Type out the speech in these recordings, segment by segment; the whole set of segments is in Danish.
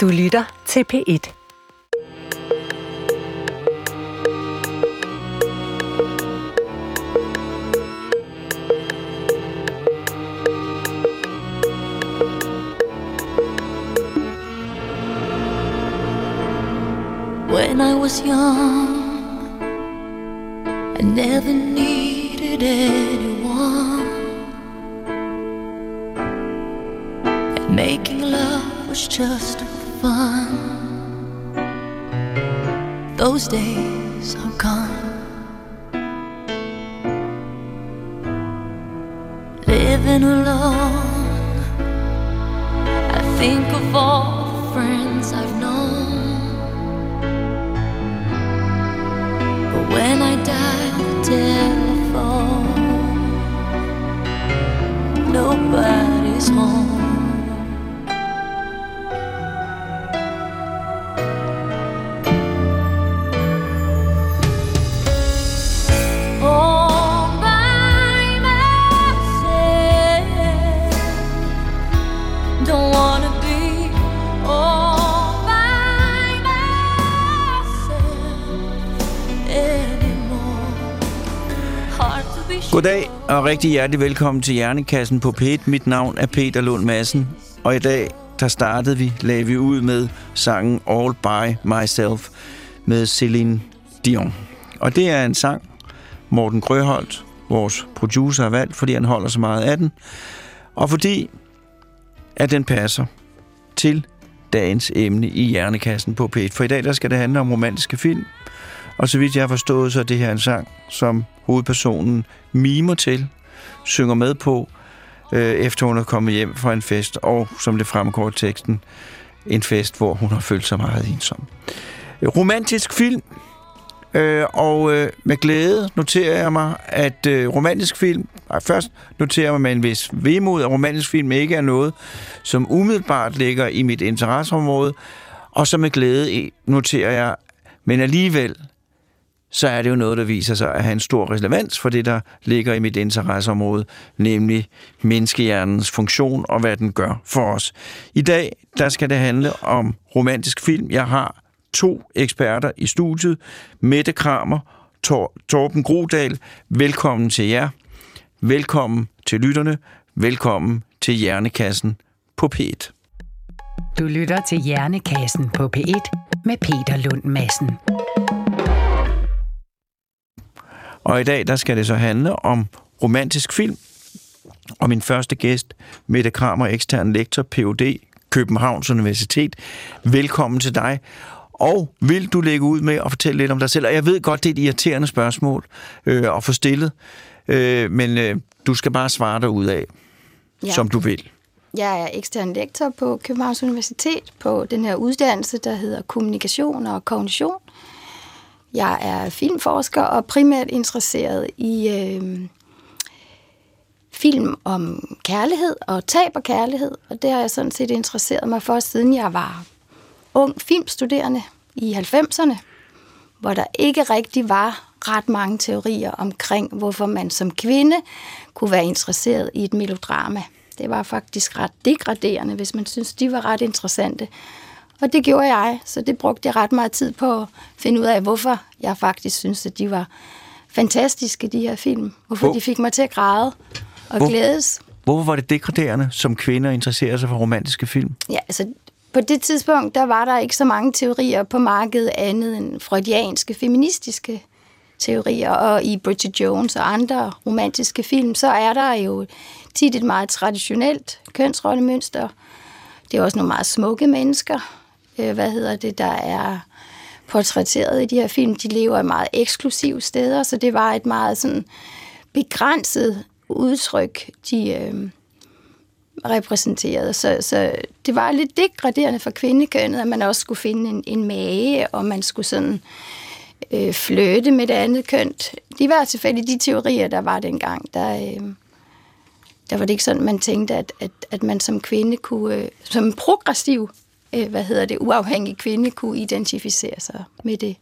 Du lytter til P1. When I was young, I never needed anyone. And making love was just fun. Those days are gone. Living alone, I think of all the friends I've known. But when I dial the telephone, nobody's home. Goddag og rigtig hjertelig velkommen til Hjernekassen på P1. Mit navn er Peter Lund Madsen, og i dag der startede vi, lagde vi ud med sangen All By Myself med Celine Dion. Og det er en sang, Morten Grøholdt, vores producer, har valgt, fordi han holder så meget af den, og fordi at den passer til dagens emne i Hjernekassen på P1. For i dag der skal det handle om romantiske film, og så vidt jeg har forstået, så er det her en sang, som hovedpersonen mimer til, synger med på, øh, efter hun er kommet hjem fra en fest, og som det fremgår i teksten, en fest, hvor hun har følt sig meget ensom. Romantisk film, øh, og øh, med glæde noterer jeg mig, at øh, romantisk film, nej, først noterer jeg mig med en vis vemod, at romantisk film ikke er noget, som umiddelbart ligger i mit interesseområde, og så med glæde noterer jeg, men alligevel så er det jo noget, der viser sig at have en stor relevans for det, der ligger i mit interesseområde, nemlig menneskehjernens funktion og hvad den gør for os. I dag, der skal det handle om romantisk film. Jeg har to eksperter i studiet. Mette Kramer, Tor- Torben Grodal. Velkommen til jer. Velkommen til lytterne. Velkommen til Hjernekassen på P1. Du lytter til Hjernekassen på P1 med Peter Lund Madsen. Og i dag, der skal det så handle om romantisk film. Og min første gæst, Mette Kramer, ekstern lektor, Ph.D., Københavns Universitet. Velkommen til dig. Og vil du lægge ud med at fortælle lidt om dig selv? Og jeg ved godt, det er et irriterende spørgsmål øh, at få stillet, øh, men øh, du skal bare svare dig ud af, ja. som du vil. Jeg er ekstern lektor på Københavns Universitet på den her uddannelse, der hedder Kommunikation og Kognition. Jeg er filmforsker og primært interesseret i øh, film om kærlighed og tab og kærlighed. Og det har jeg sådan set interesseret mig for, siden jeg var ung filmstuderende i 90'erne, hvor der ikke rigtig var ret mange teorier omkring, hvorfor man som kvinde kunne være interesseret i et melodrama. Det var faktisk ret degraderende, hvis man synes, de var ret interessante. Og det gjorde jeg, så det brugte jeg ret meget tid på at finde ud af, hvorfor jeg faktisk synes, at de var fantastiske, de her film. Hvorfor Hvor- de fik mig til at græde og Hvor- glædes. Hvorfor var det degraderende, som kvinder interesserer sig for romantiske film? Ja, altså på det tidspunkt, der var der ikke så mange teorier på markedet andet end freudianske, feministiske teorier. Og i Bridget Jones og andre romantiske film, så er der jo tit et meget traditionelt kønsrollemønster. Det er også nogle meget smukke mennesker, øh, hvad hedder det, der er portrætteret i de her film. De lever i meget eksklusive steder, så det var et meget sådan begrænset udtryk, de øh, repræsenterede. Så, så det var lidt degraderende for kvindekønnet, at man også skulle finde en, en mage, og man skulle sådan øh, flirte med det andet køn. De var selvfølgelig de teorier, der var dengang, der, øh, der var det ikke sådan, man tænkte, at, at, at man som kvinde kunne, øh, som en progressiv, øh, hvad hedder det, uafhængig kvinde, kunne identificere sig med det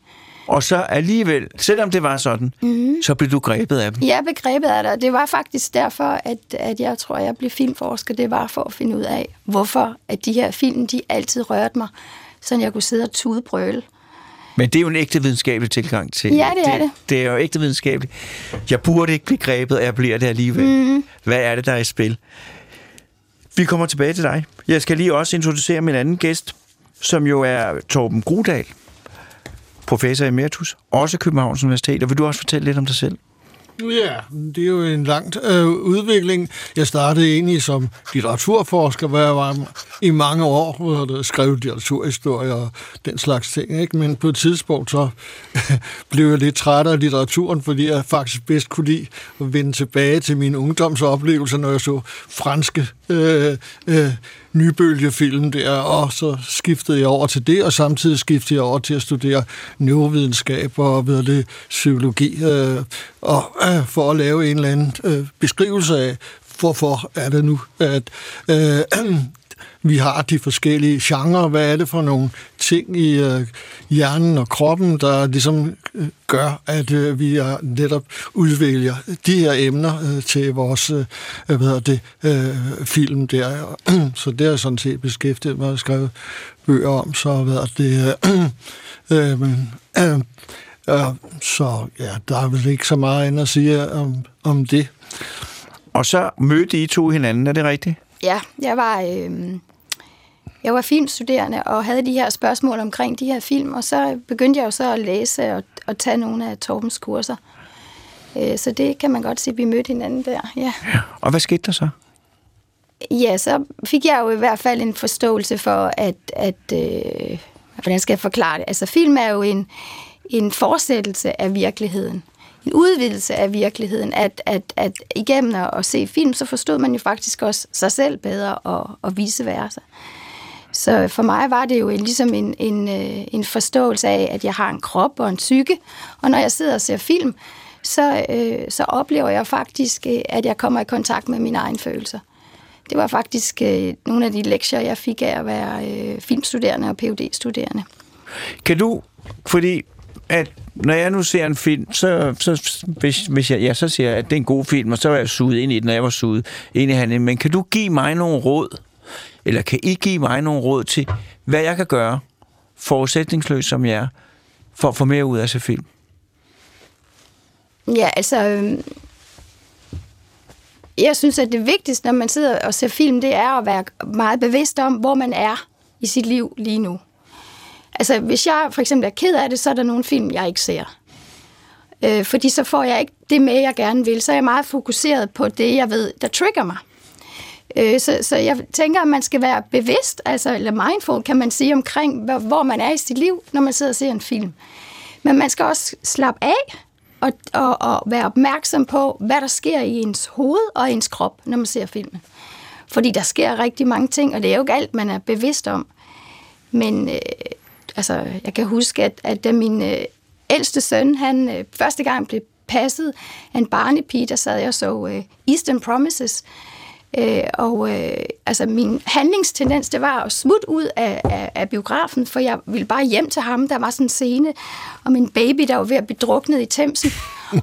Og så alligevel, selvom det var sådan, mm. så blev du grebet af dem. Ja, begrebet er der. Det var faktisk derfor, at, at jeg tror, at jeg blev filmforsker. Det var for at finde ud af, hvorfor at de her film, de altid rørte mig, så jeg kunne sidde og tudebrøle. Men det er jo en ægte videnskabelig tilgang til Ja, det er det. Det er jo ægte videnskabeligt. Jeg burde ikke blive grebet, og jeg bliver det alligevel. Mm. Hvad er det, der er i spil? Vi kommer tilbage til dig. Jeg skal lige også introducere min anden gæst, som jo er Torben Grudal, professor emeritus, også Københavns Universitet. Og vil du også fortælle lidt om dig selv? Ja, det er jo en lang øh, udvikling. Jeg startede egentlig som litteraturforsker, hvor jeg var i mange år, hvor jeg skrev litteraturhistorie og den slags ting. Ikke? Men på et tidspunkt så blev jeg lidt træt af litteraturen, fordi jeg faktisk bedst kunne lide at vende tilbage til mine ungdomsoplevelser, når jeg så franske øh, øh, nybølgefilm der, og så skiftede jeg over til det, og samtidig skiftede jeg over til at studere neurovidenskab og ved det, psykologi, øh, og øh, for at lave en eller anden øh, beskrivelse af, hvorfor er det nu, at øh, vi har de forskellige genrer. Hvad er det for nogle ting i øh, hjernen og kroppen, der ligesom øh, gør, at øh, vi er netop udvælger de her emner øh, til vores øh, hvad hedder det, øh, film der. Så det har jeg sådan set beskæftiget mig og skrevet bøger om. Så hvad det, øh, øh, men, øh, øh, så ja, der er vel ikke så meget andet at sige om, om det. Og så mødte I to hinanden, er det rigtigt? Ja, jeg var, øh, jeg var filmstuderende og havde de her spørgsmål omkring de her film, og så begyndte jeg jo så at læse og, og tage nogle af Torbens kurser. Øh, så det kan man godt sige, at vi mødte hinanden der, ja. Og hvad skete der så? Ja, så fik jeg jo i hvert fald en forståelse for, at, at øh, hvordan skal jeg forklare det? Altså film er jo en, en fortsættelse af virkeligheden. En udvidelse af virkeligheden, at, at, at igennem at, at se film, så forstod man jo faktisk også sig selv bedre og, og vice versa. Så for mig var det jo en, ligesom en, en, øh, en forståelse af, at jeg har en krop og en psyke, og når jeg sidder og ser film, så, øh, så oplever jeg faktisk, øh, at jeg kommer i kontakt med mine egne følelser. Det var faktisk øh, nogle af de lektier, jeg fik af at være øh, filmstuderende og phd studerende Kan du, fordi at når jeg nu ser en film, så, så hvis, hvis jeg, ja, så siger jeg, at det er en god film, og så er jeg suget ind i den, når jeg var suget ind i handlingen. Men kan du give mig nogle råd, eller kan I give mig nogle råd til, hvad jeg kan gøre, forudsætningsløst som jeg er, for at få mere ud af sig film? Ja, altså... Øh, jeg synes, at det vigtigste, når man sidder og ser film, det er at være meget bevidst om, hvor man er i sit liv lige nu. Altså, hvis jeg for eksempel er ked af det, så er der nogle film, jeg ikke ser. Øh, fordi så får jeg ikke det med, jeg gerne vil. Så er jeg meget fokuseret på det, jeg ved, der trigger mig. Øh, så, så jeg tænker, at man skal være bevidst, altså, eller mindful, kan man sige, omkring, hvor, hvor man er i sit liv, når man sidder og ser en film. Men man skal også slappe af og, og, og være opmærksom på, hvad der sker i ens hoved og ens krop, når man ser filmen. Fordi der sker rigtig mange ting, og det er jo ikke alt, man er bevidst om. Men øh, altså, jeg kan huske, at, at da min øh, ældste søn, han øh, første gang blev passet af en barnepige, der sad jeg og så øh, Eastern Promises, Øh, Øh, og øh, altså min handlingstendens, det var at smutte ud af, af, af biografen, for jeg ville bare hjem til ham. Der var sådan en scene og min baby, der var ved at blive druknet i Thamesen.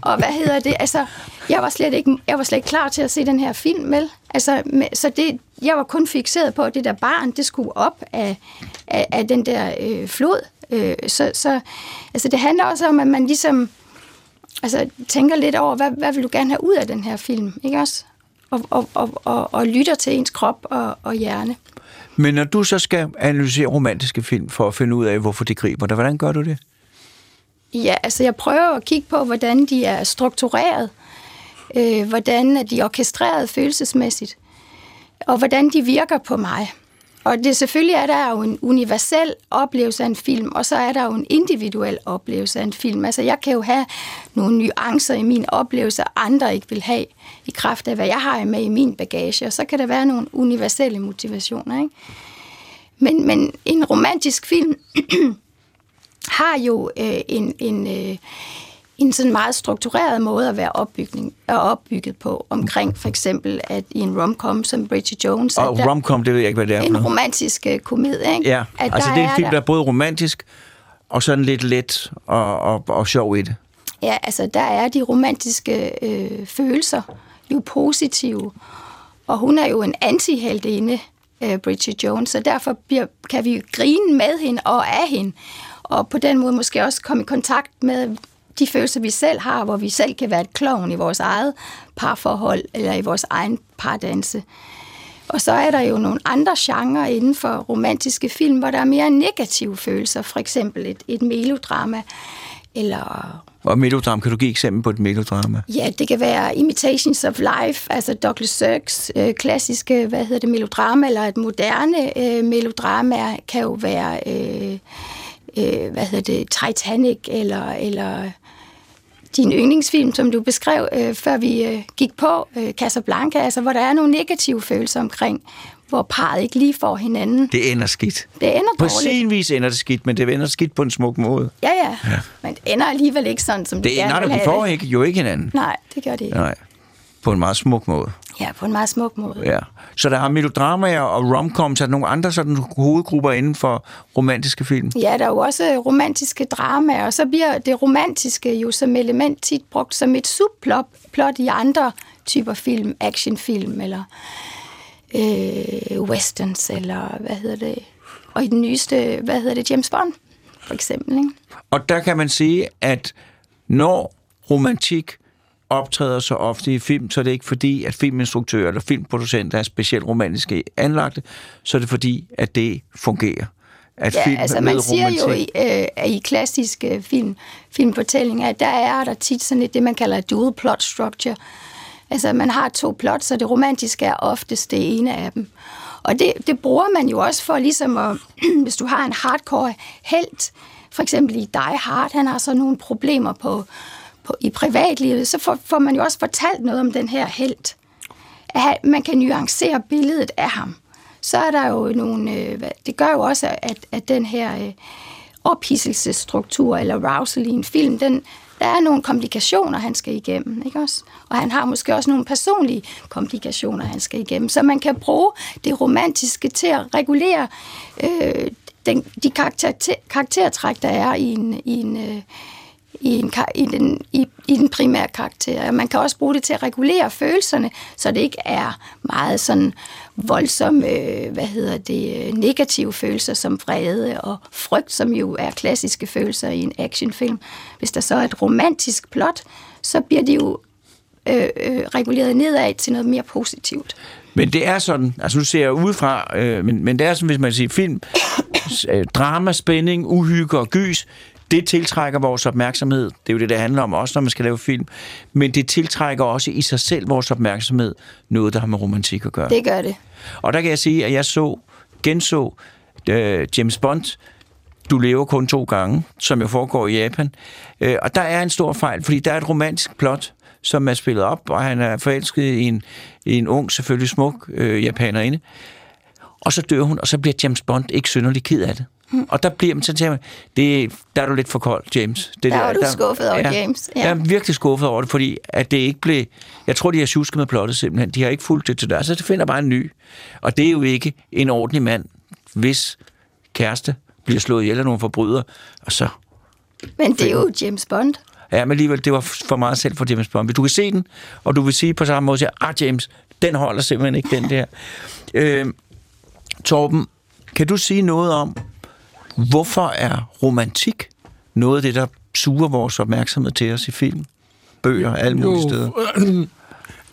og hvad hedder det? Altså, jeg var slet ikke, jeg var slet ikke klar til at se den her film, vel? Altså, med, så det, jeg var kun fixeret på, at det der barn, det skulle op af, af, af den der øh, flod. Øh, så, så altså, det handler også om, at man ligesom altså, tænker lidt over, hvad, hvad vil du gerne have ud af den her film, ikke også? Og, og, og, og, og lytter til ens krop og, og hjerne. Men når du så skal analysere romantiske film for at finde ud af, hvorfor de griber dig, hvordan gør du det? Ja, altså jeg prøver at kigge på, hvordan de er struktureret, øh, hvordan de er orkestreret følelsesmæssigt, og hvordan de virker på mig. Og det selvfølgelig er der jo en universel oplevelse af en film, og så er der jo en individuel oplevelse af en film. Altså jeg kan jo have nogle nuancer i min oplevelse, andre ikke vil have i kraft af, hvad jeg har med i min bagage, og så kan der være nogle universelle motivationer. Ikke? Men, men en romantisk film har jo øh, en, en, øh, en sådan meget struktureret måde at være opbygning, er opbygget på, omkring for eksempel, at i en romcom som Bridget Jones... Og romcom, det ved jeg ikke, hvad det er En romantisk uh, komedie, ikke? Ja, at altså det er en film, der, der er både romantisk og sådan lidt let og, og, og sjov i det. Ja, altså der er de romantiske øh, følelser jo positive. Og hun er jo en antiheldinde, øh, Bridget Jones, så derfor bliver, kan vi grine med hende og af hende. Og på den måde måske også komme i kontakt med de følelser, vi selv har, hvor vi selv kan være et klovn i vores eget parforhold eller i vores egen pardanse. Og så er der jo nogle andre genrer inden for romantiske film, hvor der er mere negative følelser. For eksempel et, et melodrama, eller Og melodram, kan du give eksempel på et melodrama? Ja, det kan være Imitations of Life, altså Douglas Sirks øh, klassiske, hvad hedder det, melodrama, eller et moderne øh, melodrama kan jo være, øh, øh, hvad hedder det, Titanic, eller, eller din yndlingsfilm, som du beskrev, øh, før vi øh, gik på, øh, Casablanca, altså hvor der er nogle negative følelser omkring, hvor parret ikke lige får hinanden. Det ender skidt. Det ender På dårligt. sin vis ender det skidt, men det ender skidt på en smuk måde. Ja, ja, ja, men det ender alligevel ikke sådan, som Det de gerne ender, der, de får det. ikke, jo ikke hinanden. Nej, det gør det ikke. Nej. På en meget smuk måde. Ja, på en meget smuk måde. Ja. Så der er melodramaer og romcoms, er der nogle andre sådan hovedgrupper inden for romantiske film? Ja, der er jo også romantiske dramaer, og så bliver det romantiske jo som element tit brugt som et subplot plot i andre typer film, actionfilm eller øh, westerns, eller hvad hedder det, og i den nyeste, hvad hedder det, James Bond, for eksempel, ikke? Og der kan man sige, at når romantik optræder så ofte i film, så er det ikke fordi, at filminstruktører eller filmproducenter er specielt romantiske anlagte, så er det fordi, at det fungerer. At Ja, film altså man siger jo romantik- i, øh, at i klassiske film, filmfortællinger, at der er der tit sådan et, det, man kalder dual plot structure. Altså man har to plots, så det romantiske er oftest det ene af dem. Og det, det bruger man jo også for ligesom at, hvis du har en hardcore helt, for eksempel i Die Hard, han har så nogle problemer på, på i privatlivet, så får, får man jo også fortalt noget om den her helt. At man kan nuancere billedet af ham. Så er der jo nogle, øh, det gør jo også, at, at den her øh, ophidselsesstruktur eller rousal i en film, den, der er nogle komplikationer, han skal igennem, ikke også? Og han har måske også nogle personlige komplikationer, han skal igennem. Så man kan bruge det romantiske til at regulere øh, den, de karakter, karaktertræk, der er i en, i en, øh, i, en, i, den, i, i den primære karakter. Man kan også bruge det til at regulere følelserne, så det ikke er meget sådan voldsomme, øh, hvad hedder det, øh, negative følelser som vrede og frygt, som jo er klassiske følelser i en actionfilm. Hvis der så er et romantisk plot, så bliver de jo øh, øh, reguleret nedad til noget mere positivt. Men det er sådan, altså nu ser jeg udefra, øh, men, men det er sådan, hvis man siger film, øh, drama, spænding, uhygge og gys, det tiltrækker vores opmærksomhed. Det er jo det, det handler om også, når man skal lave film. Men det tiltrækker også i sig selv vores opmærksomhed, noget, der har med romantik at gøre. Det gør det. Og der kan jeg sige, at jeg så, genså øh, James Bond, Du lever kun to gange, som jo foregår i Japan. Øh, og der er en stor fejl, fordi der er et romantisk plot, som er spillet op, og han er forelsket i en, i en ung, selvfølgelig smuk øh, japanerinde. Og så dør hun, og så bliver James Bond ikke synderlig ked af det. Hmm. Og der bliver man så tænker man, det, der er du lidt for kold, James. Det Der var du skuffet over James, ja. Jeg er virkelig skuffet over det, fordi at det ikke blev... Jeg tror, de har tjusket med plottet simpelthen. De har ikke fulgt det til der, så det finder bare en ny. Og det er jo ikke en ordentlig mand, hvis kæreste bliver slået ihjel af nogle forbrydere, og så... Men det er jo James Bond. Ja, men alligevel, det var for meget selv for James Bond. Du kan se den, og du vil sige på samme måde, siger, ah James, den holder simpelthen ikke, den der. Øh, Torben, kan du sige noget om, hvorfor er romantik noget af det, der suger vores opmærksomhed til os i film, bøger, alle mulige steder?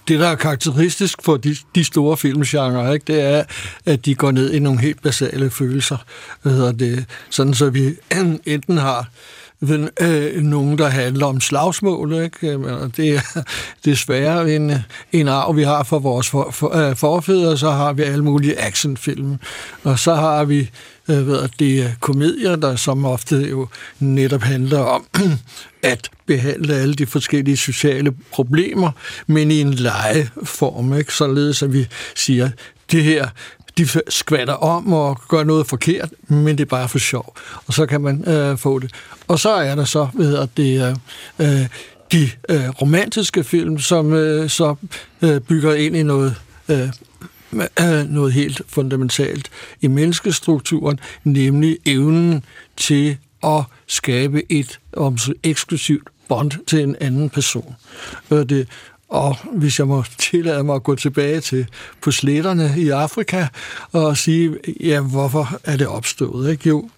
det, der er karakteristisk for de, de store filmgenre, ikke, det er, at de går ned i nogle helt basale følelser. Hvad hedder det? Sådan så vi enten har ved, øh, nogen, der handler om slagsmål, ikke? Men det er desværre en, en arv, vi har fra vores for, for, øh, forfædre, så har vi alle mulige actionfilm, og så har vi øh, ved, det er komedier, der som ofte jo netop handler om at behandle alle de forskellige sociale problemer, men i en legeform, ikke? således at vi siger, det her, de skvatter om og gør noget forkert, men det er bare for sjov. Og så kan man øh, få det. Og så er der så, hvad hedder det, øh, øh de øh, romantiske film, som øh, så øh, bygger ind i noget øh, øh noget helt fundamentalt i menneskestrukturen, nemlig evnen til at skabe et om så eksklusivt bånd til en anden person. Det, og hvis jeg må tillade mig at gå tilbage til på sletterne i Afrika og sige, ja, hvorfor er det opstået? Ikke? Jo,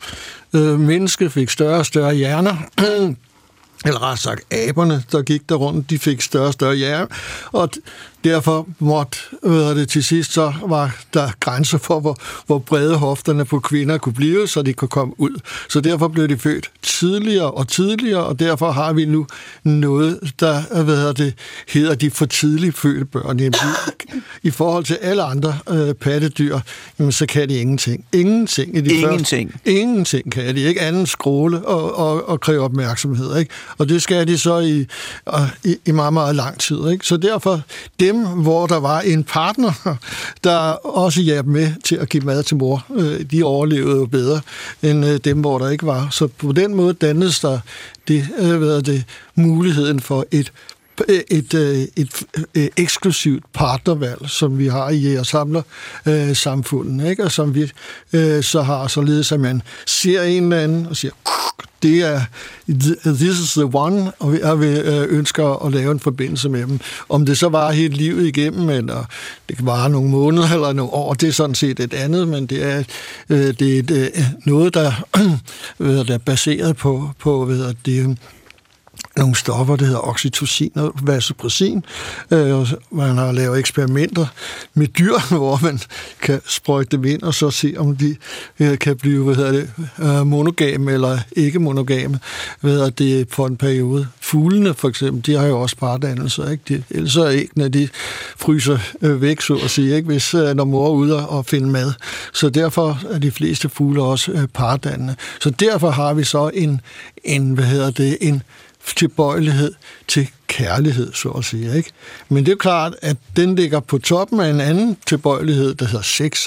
øh, mennesket fik større og større hjerner, eller ret sagt aberne, der gik der rundt, de fik større og større hjerner, og derfor måtte hvad det til sidst, så var der grænser for, hvor, hvor brede hofterne på kvinder kunne blive, så de kunne komme ud. Så derfor blev de født tidligere og tidligere, og derfor har vi nu noget, der hvad det, hedder de for tidligt fødte børn. I forhold til alle andre øh, pattedyr, jamen, så kan de ingenting. Ingenting. I de Ingenting. Første, ingenting kan de. Ikke anden skråle og, og, og kræve opmærksomhed. Ikke? Og det skal de så i, i, i meget, meget lang tid. Ikke? Så derfor, dem, hvor der var en partner, der også hjalp med til at give mad til mor, øh, de overlevede jo bedre end øh, dem, hvor der ikke var. Så på den måde dannedes der det, øh, hvad det, muligheden for et Øh, et, øh, et, et, et eksklusivt partnervalg, som vi har i jægersamler øh, samfundet, ikke? og som vi øh, så har således, at man ser en eller anden og siger, det er, this is the one, og vi, og vi ønsker at lave en forbindelse med dem. Om det så var helt livet igennem, eller det kan vare nogle måneder eller nogle år, det er sådan set et andet, men det er, øh, det er et, øh, noget, der, der er baseret på, på ved det, nogle stoffer, der hedder oxytocin og vasopressin. Øh, man har lavet eksperimenter med dyr, hvor man kan sprøjte dem ind og så se, om de øh, kan blive hvad hedder det, øh, monogame eller ikke monogame hvad hedder det, for en periode. Fuglene for eksempel, de har jo også pardannelser. Ikke? De, ellers er æggene, de fryser øh, væk, så at sige, ikke? hvis øh, når mor er ude og finde mad. Så derfor er de fleste fugle også øh, pardannende. Så derfor har vi så en, en hvad hedder det, en tilbøjelighed til kærlighed, så at sige. Ikke? Men det er klart, at den ligger på toppen af en anden tilbøjelighed, der hedder sex.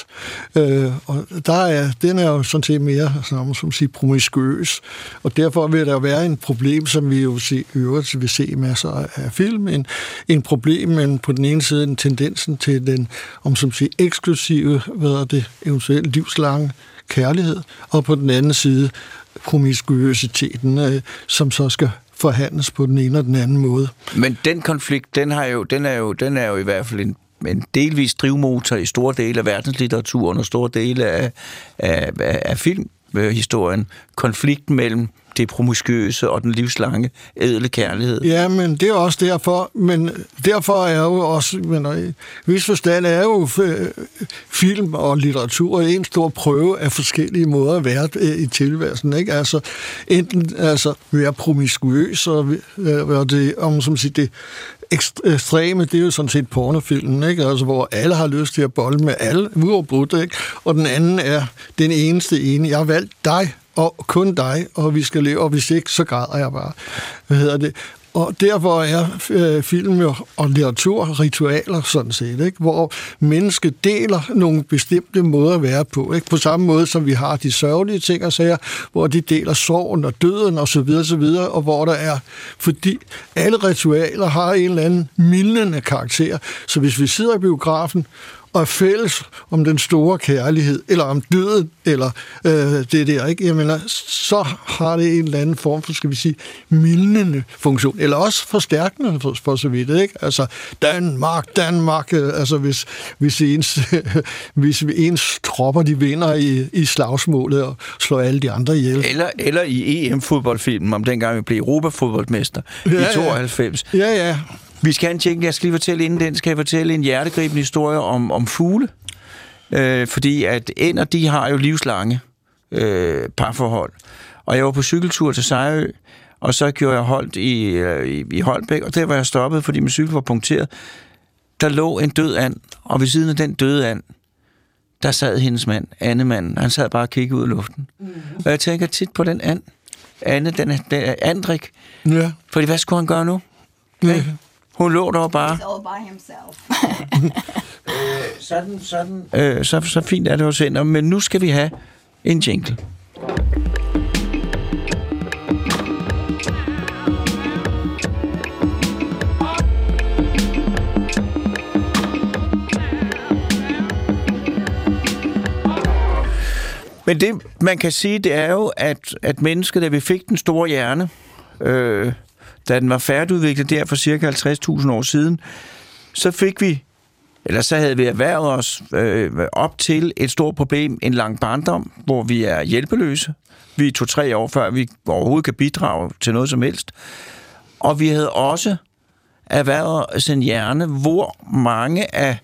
Øh, og der er, den er jo sådan set mere som, som siger, promiskuøs. Og derfor vil der være en problem, som vi jo se, øvrigt vil se masser af film. En, en problem, men på den ene side en tendensen til den, om som siger, eksklusive, hvad er det, eventuelt livslange kærlighed, og på den anden side promiskuøsiteten, øh, som så skal forhandles på den ene og den anden måde. Men den konflikt, den, har jo, den, er, jo, den er jo i hvert fald en, en delvis drivmotor i store dele af verdenslitteraturen og store dele af, af, af filmhistorien. Konflikten mellem det promiskøse og den livslange ædle kærlighed. Ja, men det er også derfor, men derfor er jo også, men øh, i vis forstand er jo øh, film og litteratur en stor prøve af forskellige måder at være øh, i tilværelsen, ikke? Altså, enten altså, være promiskuøs og være det, om som siger, det ekstreme, det er jo sådan set pornofilmen, ikke? Altså, hvor alle har lyst til at bolle med alle, uafbrudt, ikke? Og den anden er den eneste ene. Jeg har valgt dig, og kun dig, og vi skal leve, og hvis ikke, så græder jeg bare. Hvad hedder det? Og derfor er øh, film og litteratur ritualer sådan set, ikke? hvor mennesket deler nogle bestemte måder at være på. Ikke? På samme måde som vi har de sørgelige ting og sager, hvor de deler sorgen og døden og så videre, så videre, og hvor der er, fordi alle ritualer har en eller anden mildende karakter. Så hvis vi sidder i biografen og er fælles om den store kærlighed, eller om døden, eller øh, det der, ikke? Jeg mener, så har det en eller anden form for, skal vi sige, mildende funktion, eller også forstærkende for, for så vidt, ikke? Altså, Danmark, Danmark, øh, altså hvis, hvis, ens, hvis ens tropper, de vinder i, i slagsmålet og slår alle de andre ihjel. Eller, eller i EM-fodboldfilmen, om dengang vi blev Europafodboldmester ja, i 92. Ja, ja. Vi skal have en tjek. Jeg skal lige fortælle inden den, skal jeg fortælle en hjertegribende historie om, om fugle. Øh, fordi at ender, de har jo livslange øh, parforhold. Og jeg var på cykeltur til Sejø, og så gjorde jeg holdt i, øh, i, i Holbæk, og der var jeg stoppet, fordi min cykel var punkteret. Der lå en død and, og ved siden af den døde and, der sad hendes mand, Annemanden. Han sad bare og kiggede ud i luften. Mm. Og jeg tænker tit på den and. Anne, den er, den Andrik. Ja. Fordi hvad skulle han gøre nu? Ja. Hun lå der bare. He's all by himself. sådan, sådan. Øh, så, så fint er det hos Ender, men nu skal vi have en jingle. Men det, man kan sige, det er jo, at, at mennesket, da vi fik den store hjerne, øh, da den var færdigudviklet der for cirka 50.000 år siden, så fik vi, eller så havde vi erhvervet os øh, op til et stort problem, en lang barndom, hvor vi er hjælpeløse. Vi er to-tre år før vi overhovedet kan bidrage til noget som helst. Og vi havde også erhvervet os en hjerne, hvor mange af,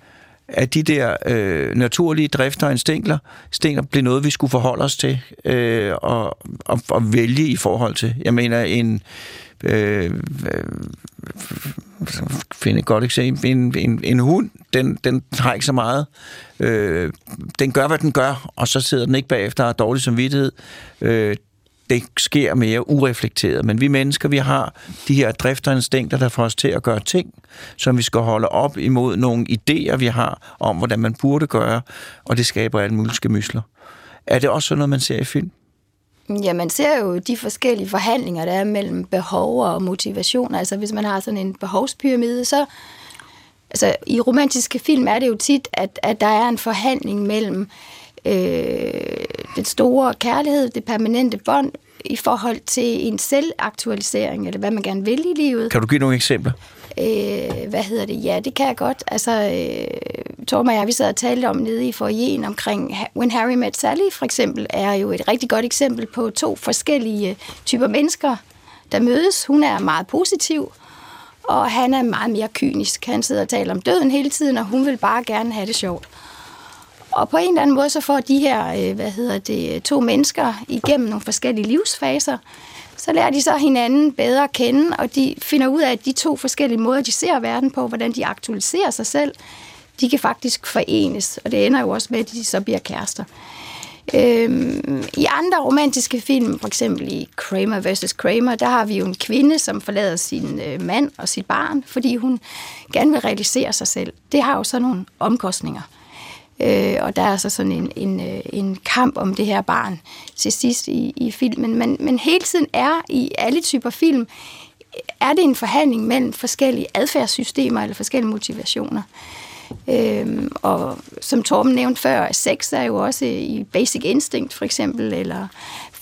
af de der øh, naturlige drifter og instinkter, instinkter blev noget, vi skulle forholde os til øh, og, og, og vælge i forhold til. Jeg mener, en... Øh, finde et godt eksempel. En, en, en hund, den, den har ikke så meget. Øh, den gør, hvad den gør, og så sidder den ikke bagefter og har dårlig samvittighed. Øh, det sker mere ureflekteret. Men vi mennesker, vi har de her drifter og instinkter, der får os til at gøre ting, som vi skal holde op imod nogle idéer, vi har om, hvordan man burde gøre, og det skaber alle mulige skemysler. Er det også sådan noget, man ser i film? Ja, man ser jo de forskellige forhandlinger, der er mellem behov og motivation. Altså hvis man har sådan en behovspyramide, så altså, i romantiske film er det jo tit, at, at der er en forhandling mellem øh, den store kærlighed, det permanente bånd, i forhold til en selvaktualisering, eller hvad man gerne vil i livet. Kan du give nogle eksempler? Øh, hvad hedder det? Ja, det kan jeg godt. Altså, øh, Torben og jeg, vi sad og talte om nede i forjen omkring When Harry Met Sally, for eksempel, er jo et rigtig godt eksempel på to forskellige typer mennesker, der mødes. Hun er meget positiv, og han er meget mere kynisk. Han sidder og taler om døden hele tiden, og hun vil bare gerne have det sjovt. Og på en eller anden måde, så får de her, øh, hvad hedder det, to mennesker igennem nogle forskellige livsfaser, så lærer de så hinanden bedre at kende, og de finder ud af, at de to forskellige måder, de ser verden på, hvordan de aktualiserer sig selv, de kan faktisk forenes, og det ender jo også med, at de så bliver kærester. Øhm, I andre romantiske film, for eksempel i Kramer vs. Kramer, der har vi jo en kvinde, som forlader sin øh, mand og sit barn, fordi hun gerne vil realisere sig selv. Det har jo så nogle omkostninger. Øh, og der er så sådan en, en, øh, en kamp om det her barn til sidst i, i filmen. Men, men hele tiden er i alle typer film, er det en forhandling mellem forskellige adfærdssystemer eller forskellige motivationer. Øhm, og som Torben nævnte før, sex er jo også i Basic Instinct for eksempel, eller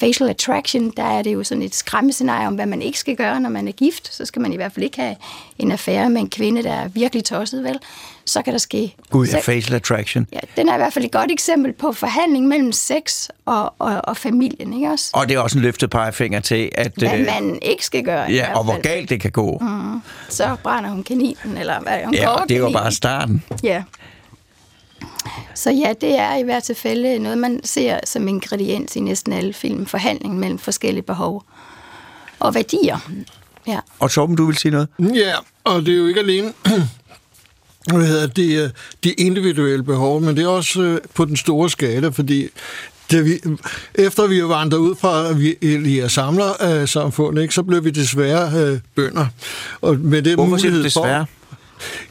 Facial Attraction, der er det jo sådan et skræmmescenarie om, hvad man ikke skal gøre, når man er gift. Så skal man i hvert fald ikke have en affære med en kvinde, der er virkelig tosset, vel? Så kan der ske... Gud, ja, Facial Attraction. Ja, den er i hvert fald et godt eksempel på forhandling mellem sex og, og, og familien, ikke også? Og det er også en løftet pegefinger til, at... Hvad øh, man ikke skal gøre. Ja, og hvor galt det kan gå. Mm, så brænder hun kaninen, eller hvad hun Ja, det er jo bare starten. Ja. Så ja, det er i hvert tilfælde noget, man ser som ingrediens i næsten alle film. Forhandling mellem forskellige behov og værdier. Ja. Og Torben, du vil sige noget? Ja, og det er jo ikke alene hvad hedder det, øh, de individuelle behov, men det er også øh, på den store skala, fordi da vi, efter vi vandrede ud fra vi Elia samler øh, samfundet, ikke, så blev vi desværre øh, bønder. Og med det Hvorfor siger du mulighed desværre?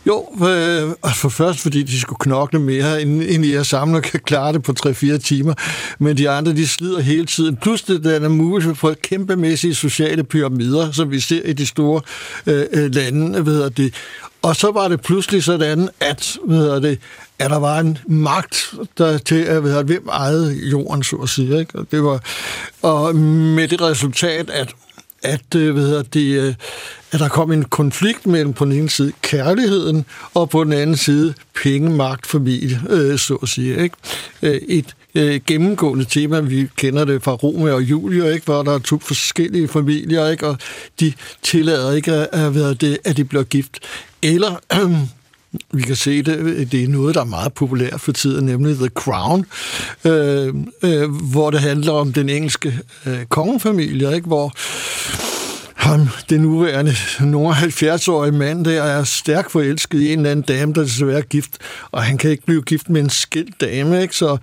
Jo, øh, for først fordi de skulle knokle mere, end, end I samler kan klare det på 3-4 timer. Men de andre, de slider hele tiden. Plus det, der er mulighed for kæmpemæssige sociale pyramider, som vi ser i de store øh, øh lande. Ved hedder det. Og så var det pludselig sådan, at, ved det, at der var en magt der til, at ved det, hvem ejede jorden, så at sige. Ikke? Og, det var, og med det resultat, at at, ved hvad det, øh, at der kom en konflikt mellem på den ene side kærligheden, og på den anden side penge, magt, familie, øh, så at sige. Ikke? Øh, et øh, gennemgående tema, vi kender det fra Romeo og Julia, ikke? hvor der er to forskellige familier, ikke? og de tillader ikke, at, at, det, at de bliver gift. Eller vi kan se det, det er noget, der er meget populært for tiden, nemlig The Crown, øh, øh, hvor det handler om den engelske øh, kongefamilie, ikke? hvor ham, den nuværende nogle 70-årige mand der er stærkt forelsket i en eller anden dame, der desværre er gift, og han kan ikke blive gift med en skilt dame, ikke? så øh,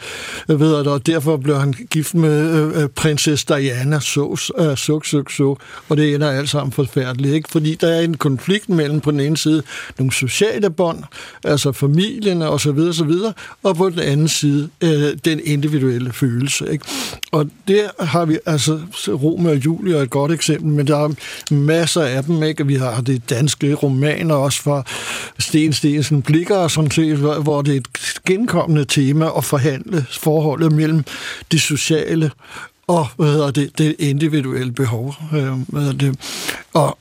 jeg ved det, og derfor blev han gift med øh, øh, prinsesse Diana, så, øh, suk, så, suk, og det ender alt sammen forfærdeligt, ikke? fordi der er en konflikt mellem på den ene side nogle sociale bånd, altså familien og så videre, så videre, og på den anden side øh, den individuelle følelse. Ikke? Og der har vi, altså Romeo og Julie er et godt eksempel, men der er masser af dem, ikke? Vi har det danske romaner også fra Sten Stensen Blikker, som sådan set, hvor hvor det er et genkommende tema at forhandle forholdet mellem det sociale og hvad hedder det, det individuelle behov. Øh, hvad hedder det. Og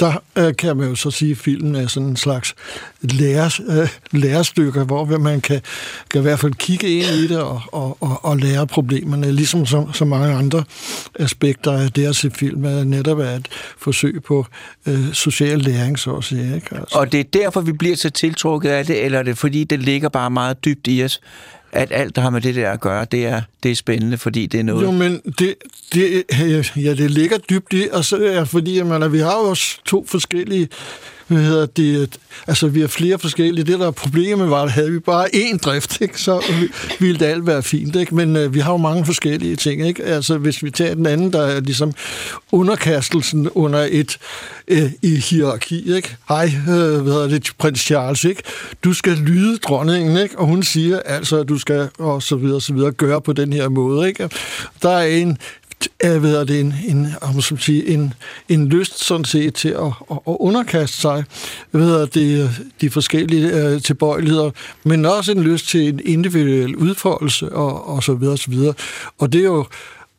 der øh, kan man jo så sige, at filmen er sådan en slags læres, øh, lærestykker, hvor man kan, kan i hvert fald kigge ind i det og, og, og, og lære problemerne, ligesom så, så mange andre aspekter af det at se film, er netop er et forsøg på øh, social læring, så at sige. Ikke? Altså. Og det er derfor, vi bliver så tiltrukket af det, eller er det fordi, det ligger bare meget dybt i os, at alt, der har med det der at gøre, det er, det er spændende, fordi det er noget... Jo, men det, det, ja, det ligger dybt i, og så er fordi, at vi har jo også to forskellige hvad hedder det, altså vi har flere forskellige. Det der er problemet var, at havde vi bare én drift, ikke, så ville det alt være fint. Ikke? Men øh, vi har jo mange forskellige ting. Ikke? Altså hvis vi tager den anden, der er ligesom underkastelsen under et øh, i hierarki. Ikke? Hej, øh, hvad hedder det, prins Charles, ikke? du skal lyde dronningen, ikke? og hun siger altså, at du skal og så videre, og så videre, gøre på den her måde. Ikke? Der er en øh, ved det, en, en, om man sige, en, en lyst sådan set til at, at, at underkaste sig ved det, de forskellige øh, tilbøjeligheder, men også en lyst til en individuel udfoldelse og, og så videre og så videre. Og det er jo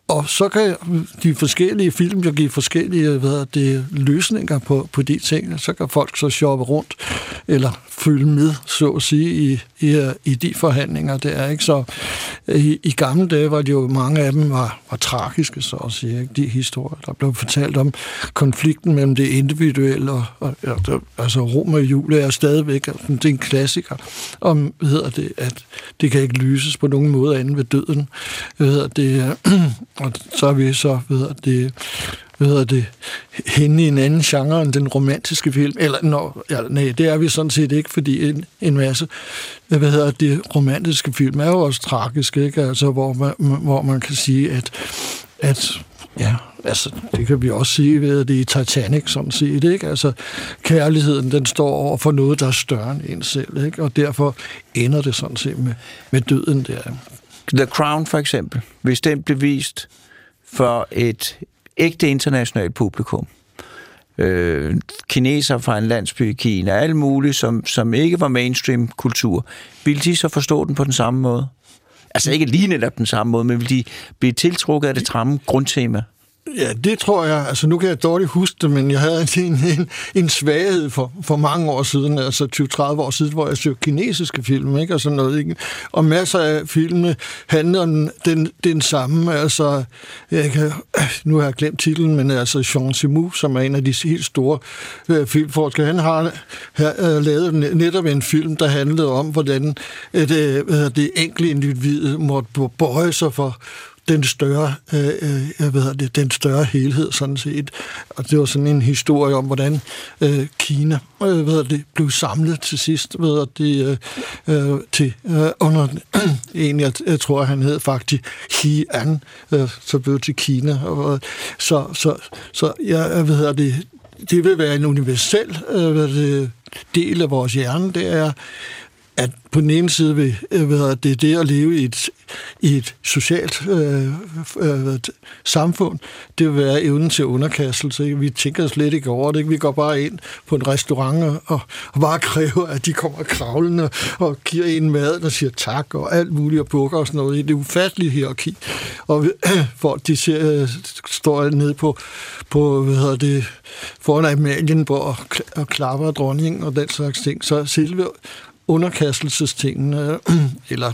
og så kan de forskellige film jo give forskellige hvad det, løsninger på, på de ting. Så kan folk så shoppe rundt, eller følge med, så at sige, i, i, i de forhandlinger. Det er ikke så... Øh, I, I gamle dage var det jo mange af dem var, var tragiske, så at sige. Ikke? De historier, der blev fortalt om konflikten mellem det individuelle og... og altså, Rom og Julie er stadigvæk... Altså, det er en klassiker om, hvad hedder det, at det kan ikke lyses på nogen måde anden ved døden. Hvad hedder det, og så er vi så, hvad hedder det, hvad hedder det, henne i en anden genre end den romantiske film. Eller, når, ja, nej, det er vi sådan set ikke, fordi en, en masse, hvad hedder det, romantiske film er jo også tragiske, ikke? Altså, hvor man, hvor man kan sige, at, at ja, altså, det kan vi også sige ved det i Titanic, sådan set, ikke? Altså, kærligheden, den står over for noget, der er større end en selv, ikke? Og derfor ender det sådan set med, med døden der. The Crown for eksempel, hvis den blev vist for et ægte internationalt publikum, øh, kineser fra en landsby i Kina, alle mulige, som, som ikke var mainstream-kultur, ville de så forstå den på den samme måde? Altså ikke lige netop den samme måde, men vil de blive tiltrukket af det samme grundtema? Ja, det tror jeg. Altså, nu kan jeg dårligt huske det, men jeg havde en, en, en svaghed for, for mange år siden, altså 20-30 år siden, hvor jeg så kinesiske film, ikke? Og sådan noget, ikke? Og masser af filmene handler om den, den samme, altså, jeg kan, nu har jeg glemt titlen, men altså Jean Simu, som er en af de helt store øh, filmforskere, han har, har øh, lavet netop en film, der handlede om, hvordan øh, det, øh, det enkelte individ måtte bøje sig for den større, øh, øh, jeg ved det, den større helhed sådan set. Og det var sådan en historie om, hvordan øh, Kina øh, ved det, blev samlet til sidst ved det, øh, øh, til, øh, under en, jeg, jeg tror, han hed faktisk Xi'an, øh, så blev til Kina. Og, øh, så, så, så jeg ved det, det vil være en universel øh, det, del af vores hjerne, det er, at på den ene side vil, ved hvad det det at leve i et, i et socialt øh, øh, samfund, det vil være evnen til underkastelse. Ikke? Vi tænker slet ikke over det. Ikke? Vi går bare ind på en restaurant og, og bare kræver, at de kommer kravlende og giver en mad, og siger tak og alt muligt og bukker og sådan noget. Det er ufatteligt hierarki. Og folk, de ser, øh, står nede på, på hvad hedder det, foran Amalienborg og, og klapper dronningen og den slags ting. Så selve underkastelsestingene, eller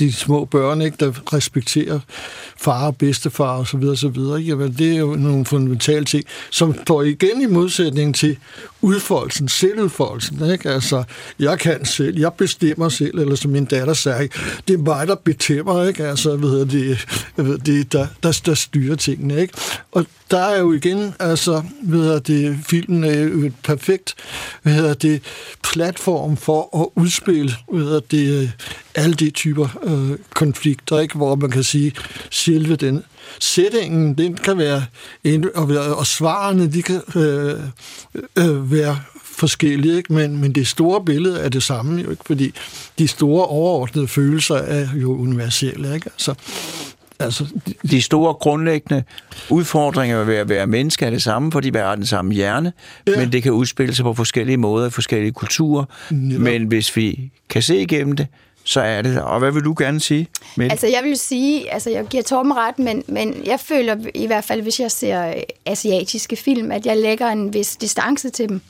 de små børn, ikke, der respekterer far og bedstefar og så videre, så videre. Jamen, det er jo nogle fundamentale ting, som står igen i modsætning til udfoldelsen, selvudfoldelsen. Ikke? Altså, jeg kan selv, jeg bestemmer selv, eller som min datter sagde, det er mig, der bestemmer, ikke? Altså, ved det, jeg ved det der, der, der styrer tingene, ikke? Og der er jo igen, altså, ved det, filmen er jo et perfekt, hvad hedder det, platform for at udspille, ved det, alle de typer øh, konflikter, ikke? hvor man kan sige, selve den sætningen, den kan være, og, og svarene, de kan øh, øh, være forskellige, ikke? Men, men det store billede er det samme, jo ikke? fordi de store overordnede følelser er jo universelle. Ikke? Altså, Altså, de, De store grundlæggende udfordringer ved at være menneske er det samme, fordi vi har den samme hjerne, ja. Ja. men det kan udspille sig på forskellige måder i forskellige kulturer. Netop. Men hvis vi kan se igennem det, så er det. Og hvad vil du gerne sige, Mette? Altså jeg vil sige, altså jeg giver Torben ret, men, men jeg føler i hvert fald, hvis jeg ser øh, asiatiske film, at jeg lægger en vis distance til dem.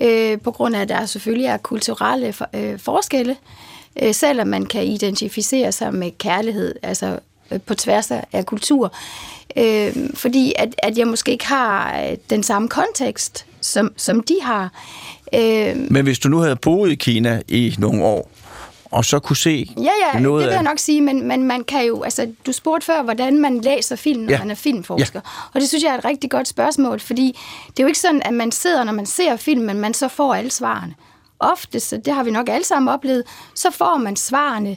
Øh, på grund af, at der selvfølgelig er kulturelle for, øh, forskelle, øh, selvom man kan identificere sig med kærlighed, altså øh, på tværs af, af kultur. Øh, fordi at, at jeg måske ikke har øh, den samme kontekst, som, som de har. Øh, Men hvis du nu havde boet i Kina i nogle år, og så kunne se Ja, ja, noget det vil jeg nok sige, men, men man kan jo, altså, du spurgte før, hvordan man læser film, når Ja. man er filmforsker. Ja. Og det synes jeg er et rigtig godt spørgsmål, fordi det er jo ikke sådan, at man sidder, når man ser filmen, man så får alle svarene. Ofte, så det har vi nok alle sammen oplevet, så får man svarene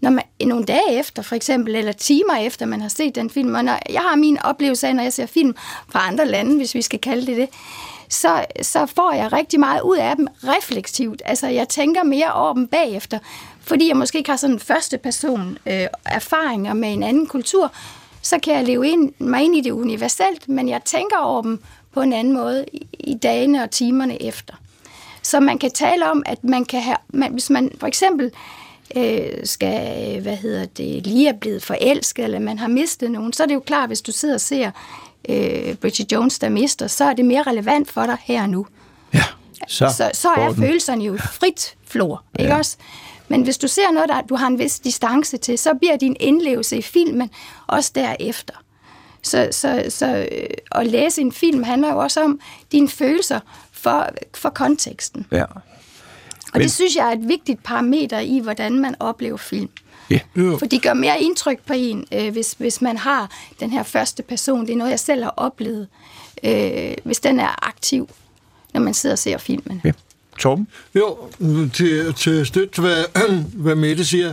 når man, nogle dage efter, for eksempel, eller timer efter, man har set den film. Og når, jeg har min oplevelse af, når jeg ser film fra andre lande, hvis vi skal kalde det det, så, så får jeg rigtig meget ud af dem refleksivt. Altså, jeg tænker mere over dem bagefter, fordi jeg måske ikke har sådan første person øh, erfaringer med en anden kultur, så kan jeg leve ind, mig ind i det universelt, men jeg tænker over dem på en anden måde i, i dagene og timerne efter. Så man kan tale om, at man kan have, man, hvis man for eksempel øh, skal, hvad hedder det, lige er blevet forelsket, eller man har mistet nogen, så er det jo klart, hvis du sidder og ser øh, Bridget Jones, der mister, så er det mere relevant for dig her og nu. Ja, så, Så, så er følelserne jo frit flor, ikke også? Men hvis du ser noget, der du har en vis distance til, så bliver din indlevelse i filmen også derefter. Så, så, så øh, at læse en film handler jo også om dine følelser for, for konteksten. Ja. Og Men- det synes jeg er et vigtigt parameter i, hvordan man oplever film. Ja. jo, For de gør mere indtryk på en, øh, hvis, hvis man har den her første person. Det er noget, jeg selv har oplevet. Øh, hvis den er aktiv, når man sidder og ser filmen. ja. Torben? Jo, til, til støtte, hvad, hvad Mette siger,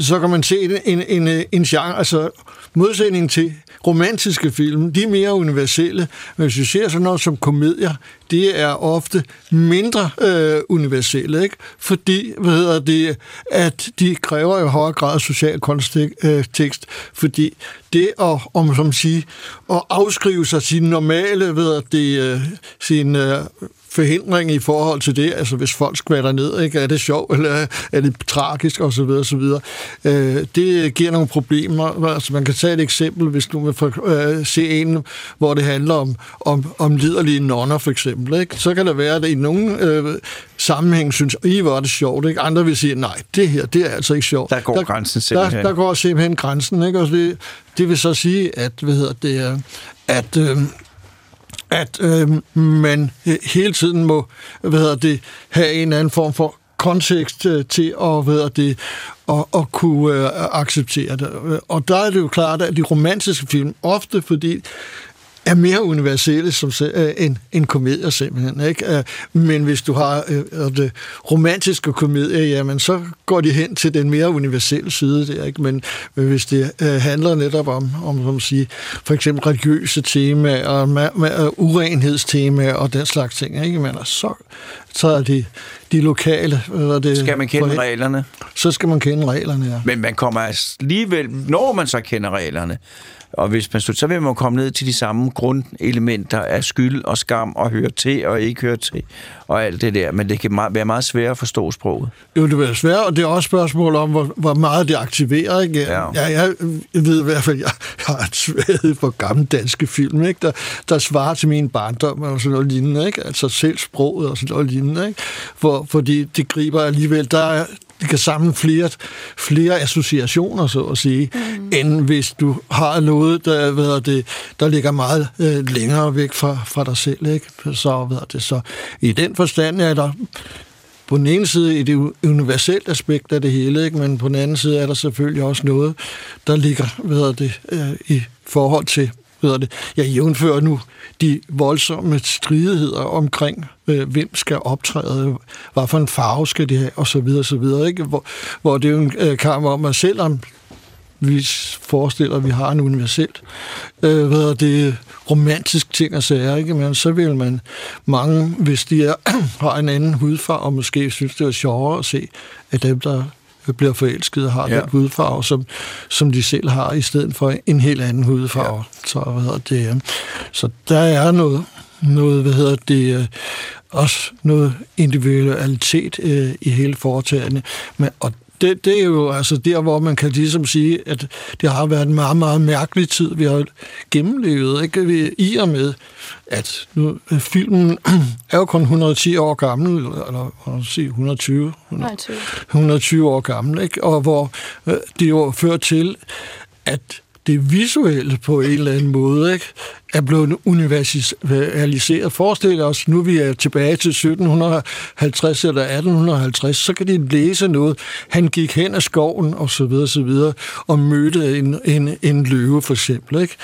så kan man se en, en, en, en genre, altså modsætning til romantiske film, de er mere universelle, men hvis vi ser sådan noget som komedier, det er ofte mindre øh, universelle, ikke? fordi hvad hedder det, at de kræver i højere grad social kontekst, øh, fordi det at, om som sige, at afskrive sig sin normale, ved at det, øh, sin øh, forhindring i forhold til det, altså hvis folk skvatter ned, ikke? er det sjovt, eller er det tragisk, og så videre, og så videre. Øh, det giver nogle problemer. Altså, man kan tage et eksempel, hvis du vil øh, se en, hvor det handler om, om, om liderlige nonner, for eksempel. Ikke? Så kan der være, at i nogle øh, sammenhæng synes, I er det sjovt. Ikke? Andre vil sige, nej, det her, det er altså ikke sjovt. Der går grænsen simpelthen. Der, der går simpelthen grænsen. Ikke? Og det, det vil så sige, at, hvad hedder det, at øh, at øh, man hele tiden må hvad hedder det, have en eller anden form for kontekst øh, til at, hvad hedder det, at, at kunne øh, acceptere det. Og der er det jo klart, at de romantiske film, ofte fordi er mere universelle som, øh, end, end komedier simpelthen. Ikke? Øh, Men hvis du har øh, det, romantiske komedier, jamen så går de hen til den mere universelle side der. Ikke? Men, hvis det øh, handler netop om, om som sige, for eksempel religiøse temaer, og ma- ma- øh, urenhedstemaer og den slags ting, ikke? Men, så, så er de, de lokale... Hvad det, Skal man kende for- reglerne? Så skal man kende reglerne, ja. Men man kommer alligevel, når man så kender reglerne, og hvis man så vil man komme ned til de samme grundelementer af skyld og skam og høre til og ikke høre til og alt det der, men det kan meget, være meget svært at forstå sproget. Jo, det er svært, og det er også et spørgsmål om, hvor, hvor meget det aktiverer. Ikke? Ja. Ja, jeg, ved i hvert fald, jeg har et svaghed for gamle danske film, ikke? Der, der svarer til min barndom og sådan noget lignende. Ikke? Altså selv sproget og sådan noget lignende. Ikke? For, fordi det griber alligevel, der er, det kan samle flere, flere associationer, så at sige, mm. end hvis du har noget, der, hedder det, der ligger meget øh, længere væk fra, fra dig selv. Ikke? Så, hedder det, så i den forstand er der på den ene side i det universelt aspekt af det hele, ikke? men på den anden side er der selvfølgelig også noget, der ligger hvad hedder det, øh, i forhold til hedder det, jeg jævnfører nu de voldsomme stridigheder omkring, øh, hvem skal optræde, hvad for en farve skal det have, og så videre, så videre, ikke? Hvor, hvor det er jo en øh, kamp om, at selvom vi forestiller, at vi har en universelt øh, hvad er det, romantisk ting og sager, ikke? Men så vil man mange, hvis de er, har en anden hudfarve, og måske synes, det er sjovere at se, at dem, der bliver forelskede, har Ja. den hudfarve, som, som de selv har, i stedet for en helt anden hudfarve. Ja. Så, hvad hedder det, øh, så der er noget, noget hvad hedder det, øh, også noget individualitet øh, i hele foretagende. Men, og det, det er jo altså der, hvor man kan ligesom sige, at det har været en meget, meget mærkelig tid, vi har gennemlevet, ikke? Vi, i og med, at nu, øh, filmen er jo kun 110 år gammel, eller sige, 120, 120. 120 år gammel, ikke? og hvor øh, det jo fører til, at det visuelle på en eller anden måde ikke, er blevet universaliseret. Forestil os, nu vi er tilbage til 1750 eller 1850, så kan de læse noget. Han gik hen ad skoven og så videre, så videre, og mødte en, en, en løve for eksempel. Ikke?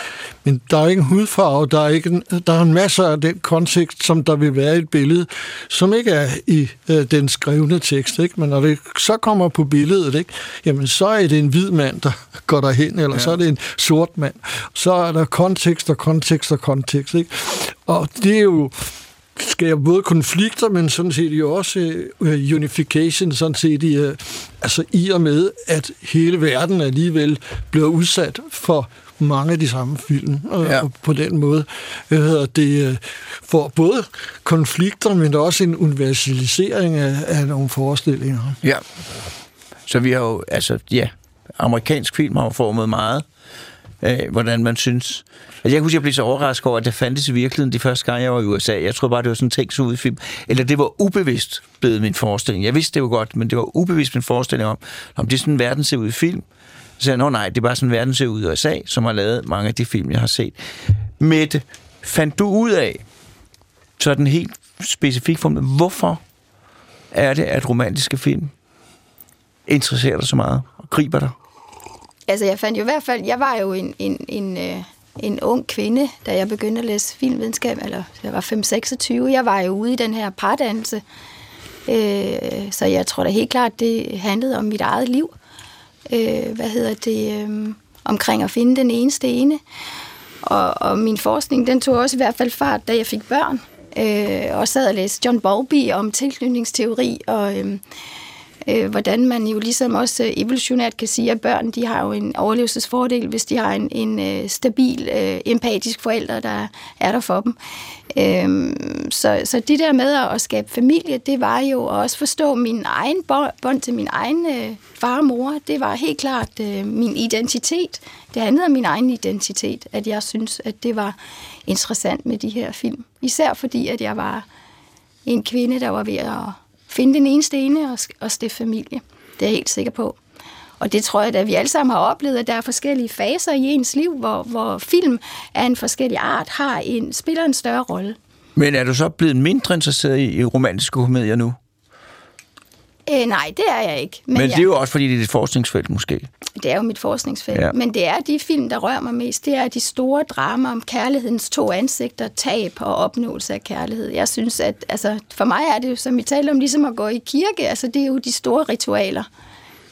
Men der er ikke en hudfarve, der er, ikke en, der er en masse af den kontekst, som der vil være i et billede, som ikke er i øh, den skrevne tekst. Ikke? Men når det så kommer på billedet, ikke? jamen så er det en hvid mand, der går derhen, eller ja. så er det en sort mand. Så er der kontekst og kontekst og kontekst. Ikke? Og det er jo skaber både konflikter, men sådan set jo også øh, unification, sådan set i, øh, altså i og med, at hele verden alligevel bliver udsat for mange af de samme film, og, Ja. og på den måde hedder det, øh, får både konflikter, men også en universalisering af, af nogle forestillinger. Ja. Så vi har jo, altså, ja, amerikansk film har formet meget, af, hvordan man synes. Altså, jeg kan huske, jeg blev så overrasket over, at det fandtes i virkeligheden de første gang, jeg var i USA. Jeg troede bare, det var sådan en ting så ud i film. Eller det var ubevidst blevet min forestilling. Jeg vidste det jo godt, men det var ubevidst min forestilling om, om det er sådan, verden ser ud i film. Så sagde jeg, nå nej, det er bare sådan, verden ser ud i USA, som har lavet mange af de film, jeg har set. Mette, fandt du ud af, så den helt specifik form, hvorfor er det, at romantiske film interesserer dig så meget og griber dig? Altså, jeg fandt jo i hvert fald, jeg var jo en, en, en, øh, en ung kvinde, da jeg begyndte at læse filmvidenskab, eller jeg var 5-26. Jeg var jo ude i den her pardannelse, øh, så jeg tror da helt klart, det handlede om mit eget liv. Øh, hvad hedder det? Øh, omkring at finde den eneste ene. Og, og min forskning, den tog også i hvert fald fart, da jeg fik børn. Øh, og sad og læste John Bowlby om tilknytningsteori, og øh, øh, hvordan man jo ligesom også øh, evolutionært kan sige, at børn de har jo en overlevelsesfordel, hvis de har en, en øh, stabil, øh, empatisk forælder, der er der for dem. Øh, så, så det der med at skabe familie, det var jo at også forstå min egen bånd bånd til min egen øh, far og mor. Det var helt klart øh, min identitet. Det handlede om min egen identitet, at jeg synes, at det var interessant med de her film. Især fordi, at jeg var en kvinde, der var ved at finde den eneste ene og, og stifte familie. Det er jeg helt sikker på. Og det tror jeg, at vi alle sammen har oplevet, at der er forskellige faser i ens liv, hvor, hvor film af en forskellig art har en, spiller en større rolle. Men er du så blevet mindre interesseret i, i romantiske komedier nu? Øh, nej, det er jeg ikke. Men, Men det er jo også, fordi det er et forskningsfelt måske. det er jo mit forskningsfelt. Ja. Men det er de film, der rører mig mest. Det er de store drama om kærlighedens to ansigter, tab og opnåelse af kærlighed. Jeg synes, at altså, for mig er det jo, som vi talte om, ligesom at gå i kirke. Altså, det er jo de store ritualer.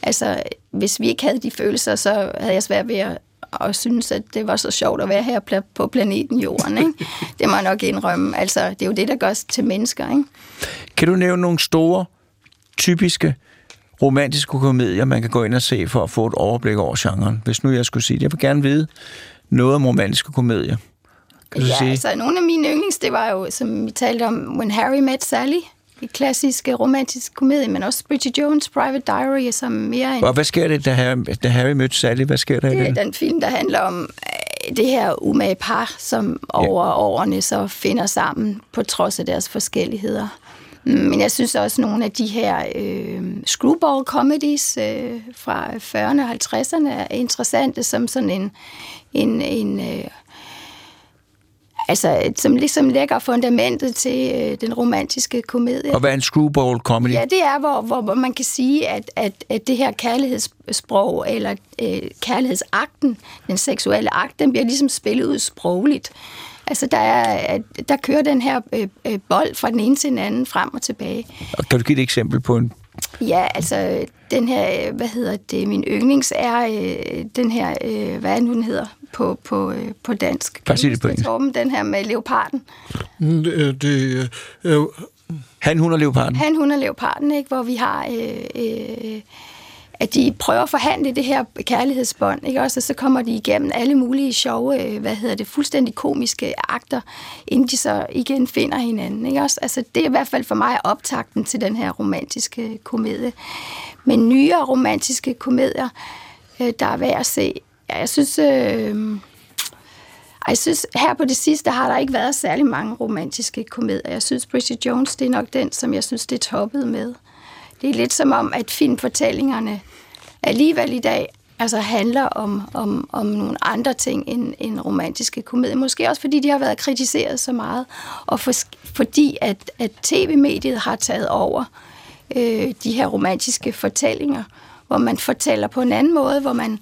Altså, hvis vi ikke havde de følelser, så havde jeg svært ved at, at synes, at det var så sjovt at være her på planeten Jorden. Ikke? Det må jeg nok indrømme. Altså, det er jo det, der gør os til mennesker. Ikke? Kan du nævne nogle store, typiske romantiske komedier, man kan gå ind og se for at få et overblik over genren? Hvis nu jeg skulle sige det. Jeg vil gerne vide noget om romantiske komedier. Kan du ja, sige? altså nogle af mine yndlings, det var jo, som vi talte om, When Harry Met Sally, et klassisk øh, romantisk komedie, men også Bridget Jones' Private Diary, som mere en, Og hvad sker det, da Harry, da Harry mødte Sally? Hvad sker der i det er den? den film, der handler om øh, det her umage par, som over årene så finder sammen på trods af deres forskelligheder. Mm, Men jeg synes også, nogle af de her øh, screwball comedies øh, fra 40'erne og 50'erne er interessante som sådan en, en, en øh, altså, som ligesom lægger fundamentet til øh, den romantiske komedie. Og hvad er en screwball comedy? Ja, det er, hvor, hvor, hvor man kan sige, at, at, at det her kærlighedssprog, eller øh, kærlighedsakten, den seksuelle akt, den bliver ligesom spillet ud sprogligt. Altså, der, er, der kører den her øh, øh, bold fra den ene til den anden, frem og tilbage. Og kan du give et eksempel på en... Ja, altså, den her, øh, hvad hedder det, min yndlings er øh, den her, øh, hvad er nu, den hedder på, på, øh, på dansk? Bare sig det på engelsk. Torben? Den her med leoparden. Mm, Det, det er jo Han, hun og leoparden? Han, hun og leoparden, ikke? hvor vi har... Øh, øh, at de prøver at forhandle det her kærlighedsbånd, ikke også? Og så kommer de igennem alle mulige sjove, øh, hvad hedder det, fuldstændig komiske akter, inden de så igen finder hinanden, ikke også? Altså, det er i hvert fald for mig optakten til den her romantiske komedie. Men nyere romantiske komedier, øh, der er værd at se. Ja, jeg synes, øh, jeg synes, her på det sidste har der ikke været særlig mange romantiske komedier. Jeg synes, Bridget Jones, det er nok den, som jeg synes, det er toppet med. Det er lidt som om, at filmfortællingerne alligevel i dag altså handler om, om, om nogle andre ting end, end romantiske komedier. Måske også fordi de har været kritiseret så meget, og for, fordi at, at tv-mediet har taget over øh, de her romantiske fortællinger, hvor man fortæller på en anden måde, hvor man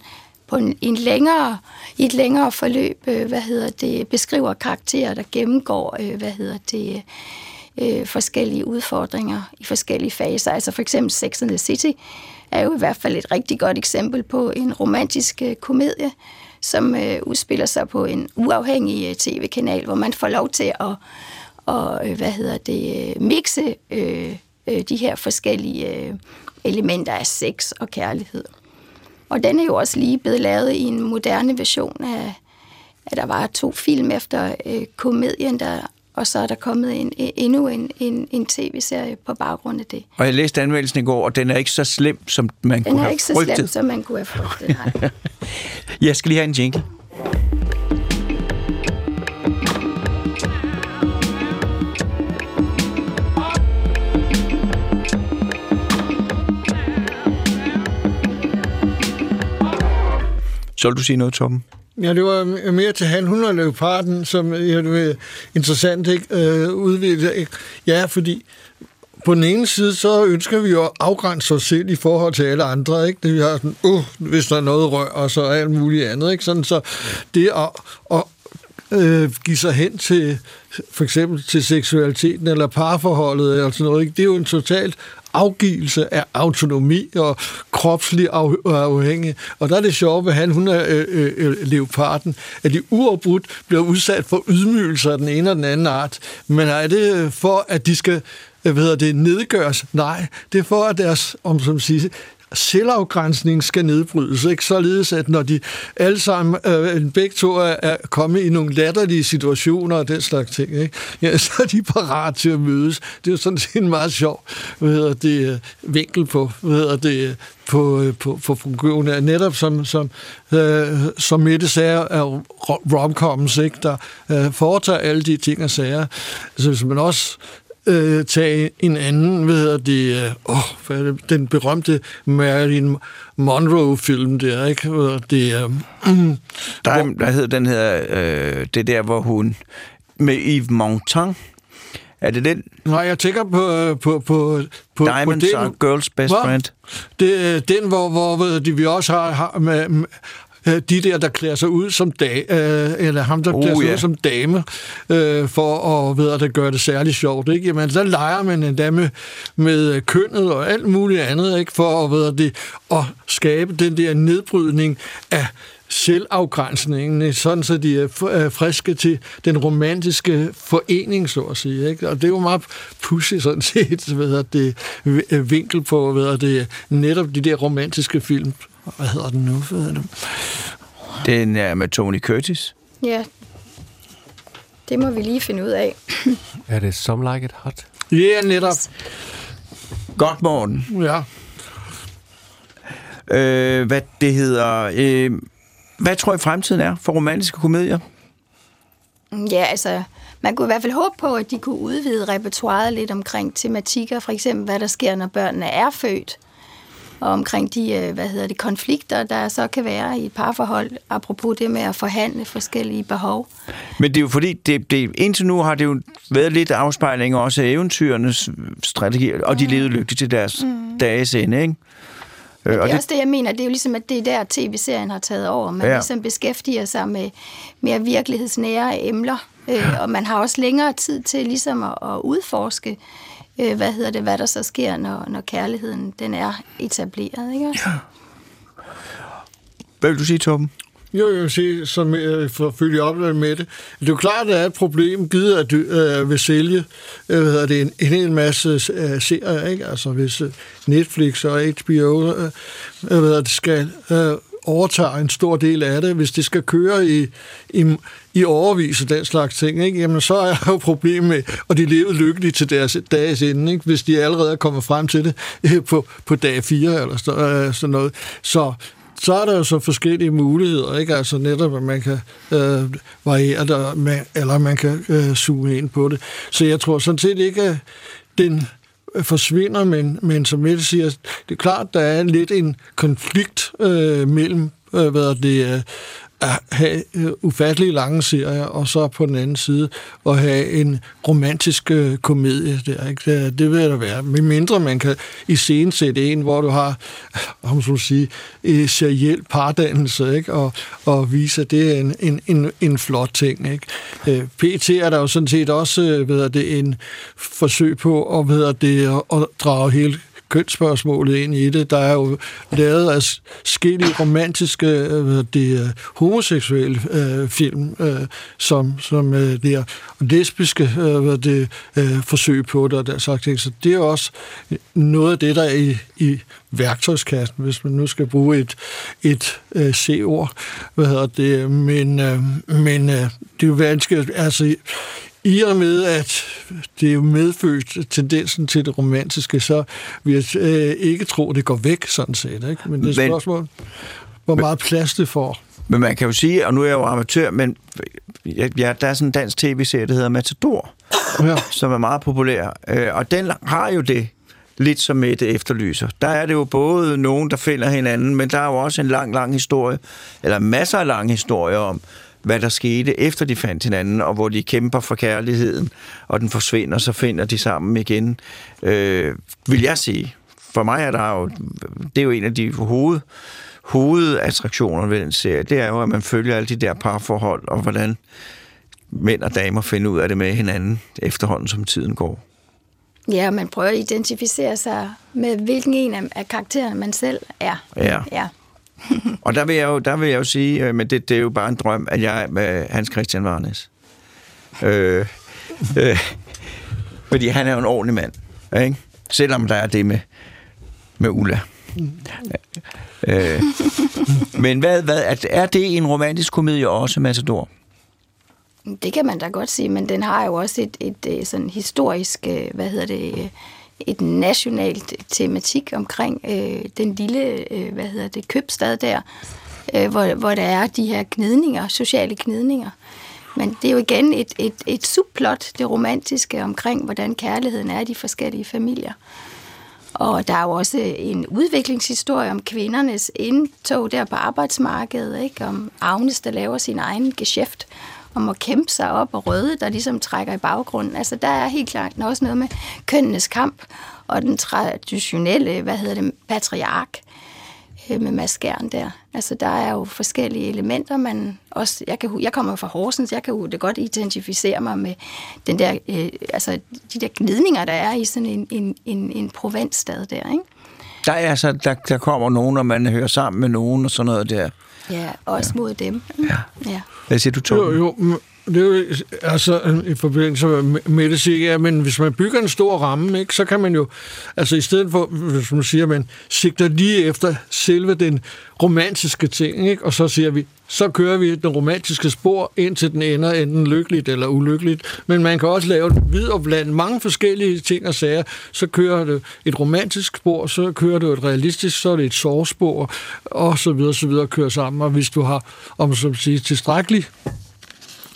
på en, en længere, i et længere forløb, øh, hvad hedder det, beskriver karakterer, der gennemgår, øh, hvad hedder det, øh, Øh, forskellige udfordringer i forskellige faser. Altså for eksempel Sex and the City er jo i hvert fald et rigtig godt eksempel på en romantisk øh, komedie, som øh, udspiller sig på en uafhængig øh, tv-kanal, hvor man får lov til at og, øh, hvad hedder det, øh, mixe øh, øh, de her forskellige øh, elementer af sex og kærlighed. Og den er jo også lige blevet lavet i en moderne version af, at der var to film efter øh, komedien, der, og så er der kommet en, endnu en, en, en tv-serie på baggrund af det. Og jeg læste anmeldelsen i går, og den er ikke så slem, som man Den kunne er have ikke så frygtet. slem, som man kunne have frygtet. Nej. Jeg skal lige have en jingle. Så vil du sige noget, Torben? Ja, det var mere til han, hun og leoparden, som ja, det er interessant ikke? Øh, udviklet. Ikke? Ja, fordi på den ene side, så ønsker vi jo at afgrænse os selv i forhold til alle andre. Ikke? Det, vi har sådan, uh, hvis der er noget rør, og så alt muligt andet. Ikke? Sådan, så det at, at øh, give sig hen til for eksempel til seksualiteten eller parforholdet eller sådan noget, ikke? det er jo en totalt afgivelse af autonomi og kropslig af, afhængig. Og der er det sjove ved han, hun er øh, øh, øh, leoparden, at de uafbrudt bliver udsat for ydmygelser af den ene og den anden art. Men er det for, at de skal øh, hvad hedder det, nedgøres? Nej, det er for, at deres, om som siger, selvafgrænsning skal nedbrydes, ikke? således at når de alle sammen, øh, begge to er, er kommet i nogle latterlige situationer og den slags ting, ikke? Ja, så er de parat til at mødes. Det er jo sådan set en meget sjov hvad hedder det, øh, vinkel på, hvad hedder det, øh, øh, på, på, på funktionen. Netop som, som, øh, som Mette sagde, er romcoms, ikke? der øh, foretager alle de ting og sager. Så hvis man også øh, tage en anden, hvad hedder det, øh, åh, hvad er det, den berømte Marilyn Monroe-film der, ikke? Hvor Det er... Mm, Der, er, der hedder den her, øh, det der, hvor hun med Yves Montand. Er det den? nej, jeg tænker på, på, på, på, Diamonds på are girls best Hvad? friend. Det, er den, hvor, hvor ved de, vi også har, har med øh, de der, der klæder sig ud som da, øh, eller ham, der Oh, klæder sig ja. ud som dame, øh, for at, ved at det gør det særligt sjovt. Ikke? Jamen, så leger man endda med, med kønnet og alt muligt andet, ikke? for at, ved at, det, at skabe den der nedbrydning af selvafgrænsningen, sådan så de er friske til den romantiske forening, så at sige. Ikke? Og det er jo meget pudsigt sådan set, hvad hedder det, vinkel på, hvad hedder det, netop de der romantiske film. Hvad hedder den nu? Hvad den? Den er med Tony Curtis. Ja, det må vi lige finde ud af. Er det Some Like It Hot? Ja, netop. Godt, Morten. Ja. Øh, hvad det hedder... Øh, hvad tror I fremtiden er for romantiske komedier? Ja, altså, man kunne i hvert fald håbe på, at de kunne udvide repertoiret lidt omkring tematikker, for eksempel hvad der sker, når børnene er født, og omkring de, øh, hvad hedder det, konflikter, der så kan være i et parforhold, apropos det med at forhandle forskellige behov. Men det er jo fordi, det, det, indtil nu har det jo været lidt afspejling også af eventyrenes strategier, og de levede lykkeligt til deres mm. dages ende, ikke? Øh, Det er også det, jeg mener. Det er jo ligesom, at det er der, tv-serien har taget over. Man ja. ligesom beskæftiger sig med mere virkelighedsnære emner, øh, og man har også længere tid til ligesom at, at udforske, øh, hvad hedder det, hvad der så sker, når, når kærligheden den er etableret. Ikke? også? Hvad vil du sige, Torben? Jo, jeg vil sige, som øh, for at følge op med det. Det er jo klart, at der er et problem, givet at du øh, vil sælge øh, hvad hedder det, en, en hel masse øh, serier, ikke? Altså hvis øh, Netflix og HBO øh, hvad hedder det, skal øh, overtager en stor del af det, hvis det skal køre i, i, i overvis og den slags ting, ikke? jamen så er der jo problem med, og de levede lykkeligt til deres dages ende, ikke? hvis de allerede er kommet frem til det øh, på, på dag 4 eller så, øh, sådan noget. Så så er der jo så forskellige muligheder, ikke? Altså netop, at man kan øh, variere det, eller man kan øh, zoome ind på det. Så jeg tror sådan set ikke, at den Øh, forsvinder, men, men som Mette siger, det er klart, der er lidt en konflikt øh, mellem øh, hvad er det, øh, at have øh, lange serier, og så på den anden side at have en romantisk øh, komedie der. Ikke? Det, det vil der være. Med mindre man kan i scenen sætte en, hvor du har, om så sige, øh, seriel pardannelse, ikke? Og, og vise, at det er en, en, en, en flot ting. Ikke? Øh, PT er der jo sådan set også øh, ved det, en forsøg på at, ved det, at drage hele kønsspørgsmålet ind i det. Der er jo lavet af skille romantiske øh, det, øh, homoseksuelle øh, film, øh, som, som øh, der lesbiske øh, det, øh, forsøg på det og der sagt ting. Så det er også noget af det, der er i, i værktøjskassen, hvis man nu skal bruge et, et øh, C-ord. Hvad hedder det? Men, øh, men øh, det er jo vanskeligt. Altså, i og med, at det er jo medfødt tendensen til det romantiske, så vil jeg øh, ikke tro, at det går væk sådan set. Ikke? Men det er et spørgsmål, hvor meget plads det får. Men man kan jo sige, og nu er jeg jo amatør, men ja, der er sådan en dansk tv-serie, der hedder Matador, ja. som er meget populær. Øh, og den har jo det lidt som Mette efterlyser. Der er det jo både nogen, der finder hinanden, men der er jo også en lang, lang historie, eller masser af lange historier om, hvad der skete efter de fandt hinanden, og hvor de kæmper for kærligheden, og den forsvinder, så finder de sammen igen. Øh, vil jeg sige. For mig er der jo, det er jo en af de hoved, hovedattraktioner ved den serie, det er jo, at man følger alle de der parforhold, og hvordan mænd og damer finder ud af det med hinanden efterhånden, som tiden går. Ja, man prøver at identificere sig med, hvilken en af karaktererne man selv er. Ja. ja. og der vil, jeg jo, der vil jeg jo sige, øh, men det, det er jo bare en drøm, at jeg er med Hans Christian Varnes. Øh, øh, fordi han er jo en ordentlig mand, ikke? Selvom der er det med, med Ulla. øh, men hvad, hvad, er det en romantisk komedie også, Matador? Det kan man da godt sige, men den har jo også et, et, et øh, sådan historisk, øh, hvad hedder det, et nationalt tematik omkring øh, den lille, øh, hvad hedder det, købstad der, øh, hvor, hvor der er de her gnidninger, sociale gnidninger. Men det er jo igen et, et, et subplot, det romantiske omkring, hvordan kærligheden er i de forskellige familier. Og der er jo også en udviklingshistorie om kvindernes indtog der på arbejdsmarkedet, ikke? om Agnes, der laver sin egen geschæft, om at kæmpe sig op og røde, der ligesom trækker i baggrunden. Altså der er helt klart også noget med kønnenes kamp og den traditionelle, hvad hedder det, patriark øh, med maskeren der. Altså, der er jo forskellige elementer, man også... Jeg, kan, jeg kommer fra Horsens, jeg kan jo det godt identificere mig med den der, øh, altså, de der gnidninger, der er i sådan en, en, en, en provinsstad der, ikke? Der, er altså, der, der kommer nogen, og man hører sammen med nogen og sådan noget der. Ja, også ja. mod dem. Ja. ja. Hvad siger du, Tom? Jo, jo, det er jo, altså, i forbindelse med det siger, ja, men hvis man bygger en stor ramme, ikke, så kan man jo, altså i stedet for, hvis man siger, man sigter lige efter selve den romantiske ting, ikke, og så siger vi, så kører vi den romantiske spor, indtil den ender enten lykkeligt eller ulykkeligt. Men man kan også lave vid og blande mange forskellige ting og sager. Så kører det et romantisk spor, så kører du et realistisk, så er det et sovspor, og så videre, så videre kører sammen. Og hvis du har, om som siger, tilstrækkeligt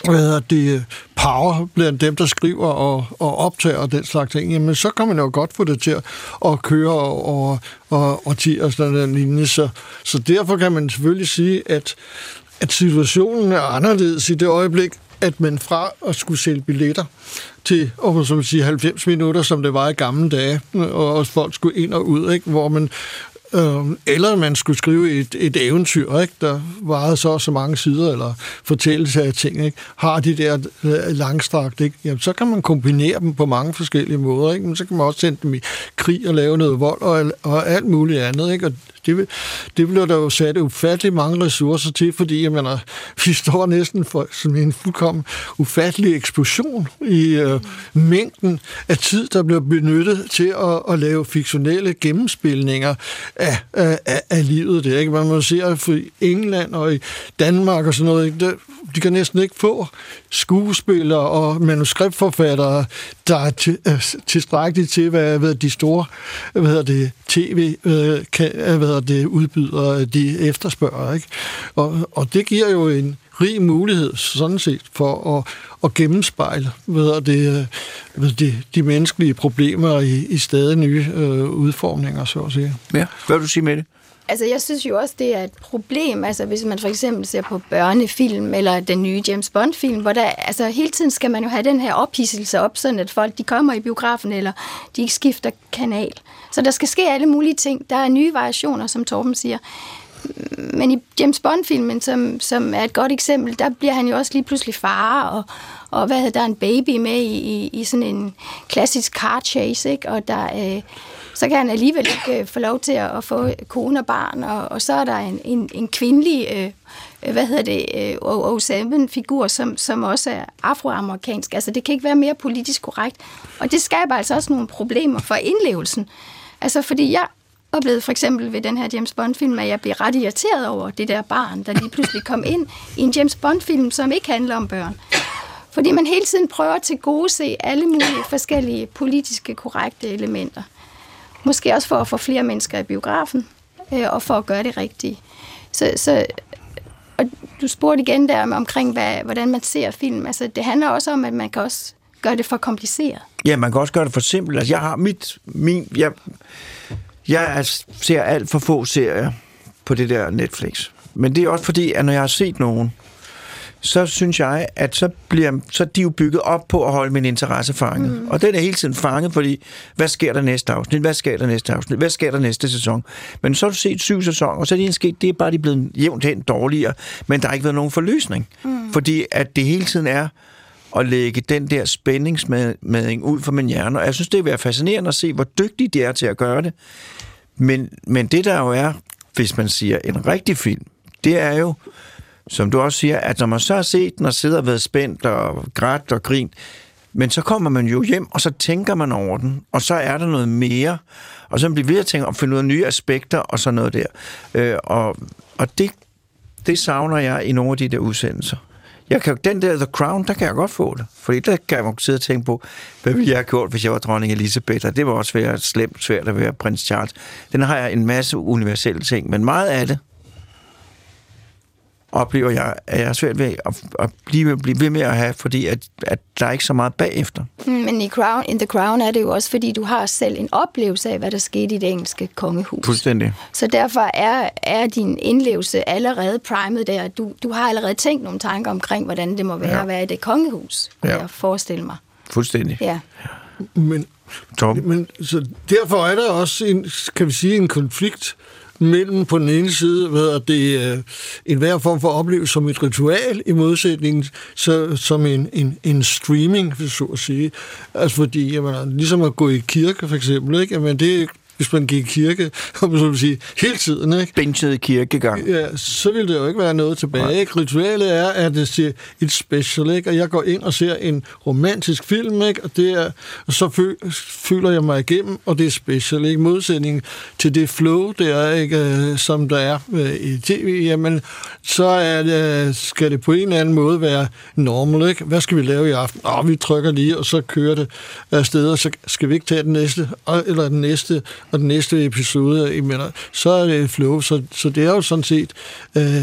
hvad hedder det, power blandt dem, der skriver og, og optager og den slags ting, jamen så kan man jo godt få det til at køre og, og, og 10 og sådan noget lignende. Så, så derfor kan man selvfølgelig sige, at, at situationen er anderledes i det øjeblik, at man fra at skulle sælge billetter til og så siger, 90 minutter, som det var i gamle dage, og folk skulle ind og ud, ikke? hvor man Øhm, eller man skulle skrive et, et eventyr, ikke, der varede så så mange sider, eller fortællelse af ting, ikke, har de der øh, langstrakt, ikke, jamen, så kan man kombinere dem på mange forskellige måder. Ikke, men så kan man også sende dem i krig og lave noget vold og, og alt muligt andet. Ikke, og det, det bliver der jo sat ufattelig mange ressourcer til, fordi jeg mener, vi står næsten for sådan en fuldkommen ufattelig eksplosion i øh, mængden af tid, der bliver benyttet til at, at lave fiktionelle gennemspilninger af, af, af, livet. Det, ikke? Man må se, at i England og i Danmark og sådan noget, ikke? Der, de kan næsten ikke få skuespillere og manuskriptforfattere, der er øh, tilstrækkeligt til, hvad, hvad de store hvad hedder det, tv øh, kan, øh, hvad hedder det, udbyder, de efterspørger. Ikke? Og, og det giver jo en rig mulighed sådan set for at, at gennemspejle hvad hedder det, hvad det, de menneskelige problemer i, i stadig nye øh, udformninger, så at sige. Ja, hvad vil du sige med det? Altså, jeg synes jo også, det er et problem, altså hvis man for eksempel ser på børnefilm, eller den nye James Bond-film, hvor der, altså hele tiden skal man jo have den her ophidselse op, sådan at folk, de kommer i biografen, eller de ikke skifter kanal. Så der skal ske alle mulige ting. Der er nye variationer, som Torben siger. Men i James Bond-filmen, som, som er et godt eksempel, der bliver han jo også lige pludselig far, og, og hvad hedder der en baby med i, i, i sådan en klassisk car chase, ikke? og der, øh, så kan han alligevel ikke øh, få lov til at, få kone og barn, og, og så er der en, en, en kvindelig, øh, øh hvad hedder det, øh, 007-figur, som, som også er afroamerikansk. Altså det kan ikke være mere politisk korrekt, og det skaber altså også nogle problemer for indlevelsen. Altså fordi jeg oplevede for eksempel ved den her James Bond-film, at jeg blev ret irriteret over det der barn, der lige pludselig kom ind i en James Bond-film, som ikke handler om børn. Fordi man hele tiden prøver til gode se alle mulige forskellige politiske korrekte elementer. Måske også for at få flere mennesker i biografen, øh, og for at gøre det rigtige. Så, så og du spurgte igen der omkring, hvad, hvordan man ser film. Altså, det handler også om, at man kan også gøre det for kompliceret. Ja, man kan også gøre det for simpelt. Altså, jeg har mit... Min, jeg, jeg ser alt for få serier på det der Netflix. Men det er også fordi, at når jeg har set nogen, så synes jeg, at så bliver så de jo bygget op på at holde min interesse fanget. Mm. Og den er hele tiden fanget, fordi hvad sker der næste afsnit? Hvad sker der næste afsnit? Hvad sker der næste sæson? Men så har du set syv sæsoner, og så er det sket, det er bare de er blevet jævnt hen dårligere, men der har ikke været nogen forløsning. Mm. Fordi at det hele tiden er at lægge den der spændingsmading ud for min hjerne. Og jeg synes, det er være fascinerende at se, hvor dygtige de er til at gøre det. Men, men det der jo er, hvis man siger en rigtig film, det er jo, som du også siger, at når man så har set den og sidder og været spændt og grædt og grint, men så kommer man jo hjem, og så tænker man over den, og så er der noget mere, og så bliver vi ved at tænke og finde ud af nye aspekter og sådan noget der. Øh, og og det, det savner jeg i nogle af de der udsendelser. Jeg kan, den der The Crown, der kan jeg godt få det. Fordi der kan man sidde og tænke på, hvad ville jeg have gjort, hvis jeg var dronning Elisabeth? Og det var også være slemt svært at være prins Charles. Den har jeg en masse universelle ting, men meget af det, oplever jeg, at jeg er svært ved at, at blive, blive ved med at have, fordi at, at der er ikke så meget bagefter. Mm, men i Crown, in The Crown er det jo også, fordi du har selv en oplevelse af, hvad der skete i det engelske kongehus. Fuldstændig. Så derfor er, er din indlevelse allerede primet der. Du, du har allerede tænkt nogle tanker omkring, hvordan det må være ja. at være i det kongehus, kunne ja. jeg forestille mig. Fuldstændig. Ja. Men, Tom? men så derfor er der også en, kan vi sige, en konflikt mellem på den ene side, hvad det er øh, en hver form for oplevelse som et ritual, i modsætning så, som en, en, en streaming, så at sige. Altså fordi, jamen, ligesom at gå i kirke for eksempel, ikke? Jamen, det hvis man gik i kirke, om man så sige, hele tiden, ikke? Benchet kirkegang. Ja, så vil det jo ikke være noget tilbage. Ikke? Ritualet er, at det ser et special, ikke? og jeg går ind og ser en romantisk film, ikke? og, det er, og så føler jeg mig igennem, og det er special, ikke? modsætning til det flow, det er, ikke? Øh, som der er øh, i tv, jamen, så er det, skal det på en eller anden måde være normal. Ikke? Hvad skal vi lave i aften? Åh, vi trykker lige, og så kører det afsted, og så skal vi ikke tage den næste, eller den næste og den næste episode, jeg mener, så er det flow. Så, så det er jo sådan set øh,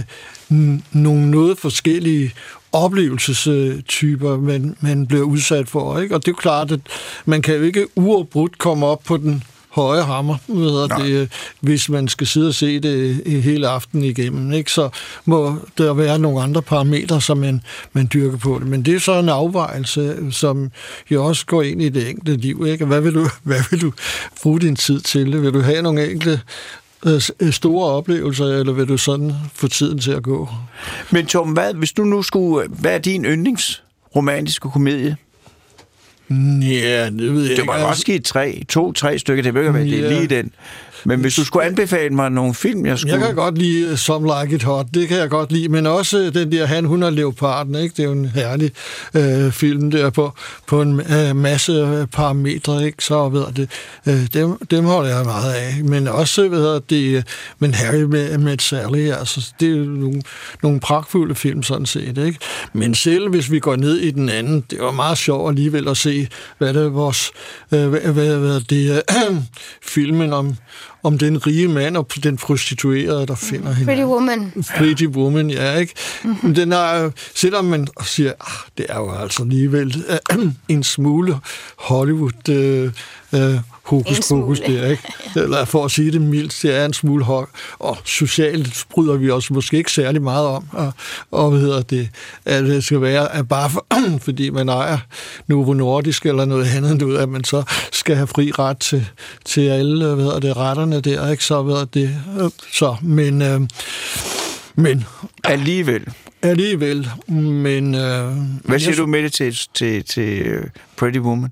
nogle noget forskellige oplevelsestyper, man, man bliver udsat for. Ikke? Og det er jo klart, at man kan jo ikke uafbrudt komme op på den høje hammer, ved det, hvis man skal sidde og se det hele aften igennem. Ikke? Så må der være nogle andre parametre, som man, man dyrker på det. Men det er så en afvejelse, som jo også går ind i det enkelte liv. Ikke? Hvad, vil du, hvad vil du bruge din tid til? Vil du have nogle enkelte øh, store oplevelser, eller vil du sådan få tiden til at gå? Men Tom, hvad, hvis du nu skulle... Hvad er din yndlingsromantiske komedie? Ja, det ved jeg Det var ikke. også give tre, to, tre stykker. Det behøver være, det er Ja. lige den. Men hvis du skulle anbefale mig nogle film, jeg skulle... Jeg kan godt lide øh, Some Like It Hot, det kan jeg godt lide, men også den der Han, hun og Leoparden, ikke? det er jo en herlig øh, film der på, på en øh, masse øh, parametre, ikke? så ved jeg det, øh, dem, dem holder jeg meget af, men også, ved jeg, det, øh, men Harry med, med Sally, altså, det er jo nogle, nogle pragtfulde film sådan set, ikke? Men selv hvis vi går ned i den anden, det var meget sjovt alligevel at se, hvad det er vores, øh, hvad, hvad, hvad det er, filmen om, om den rige mand og den prostituerede, der finder hende. Pretty Woman. Pretty Woman, ja, ikke? Mm-hmm. Den er, selvom man siger, ah, det er jo altså alligevel øh, en smule Hollywood øh, øh, hokus pokus der, ikke? Eller for at sige det mildt, det er en smule hok. Og socialt bryder vi os måske ikke særlig meget om, og, og hvad hedder det, at det skal være, at bare for, fordi man ejer Novo Nordisk eller noget andet, ud, at man så skal have fri ret til, til alle, hvad hedder det, retterne der, ikke? Så, hvad hedder det, øh, så, men, øh, men Alligevel. alligevel, men... Øh, Hvad siger du med det til, til, til øh, Pretty Woman?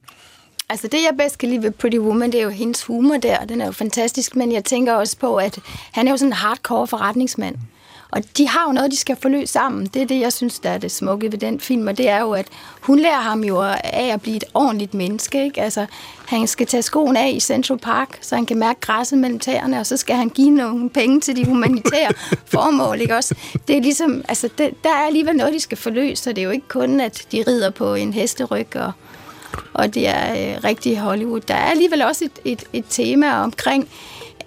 Altså det, jeg bedst kan lide ved Pretty Woman, det er jo hendes humor der. Den er jo fantastisk, men jeg tænker også på, at han er jo sådan en hardcore forretningsmand. Og de har jo noget, de skal forløse sammen. Det er det, jeg synes, der er det smukke ved den film, og det er jo, at hun lærer ham jo af at blive et ordentligt menneske. Ikke? Altså, han skal tage skoen af i Central Park, så han kan mærke græsset mellem tæerne, og så skal han give nogle penge til de humanitære formål. Ikke? Også, det er ligesom, altså, det, der er alligevel noget, de skal forløse, så det er jo ikke kun, at de rider på en hesteryg og, og det er øh, rigtig Hollywood. Der er alligevel også et, et, et tema omkring,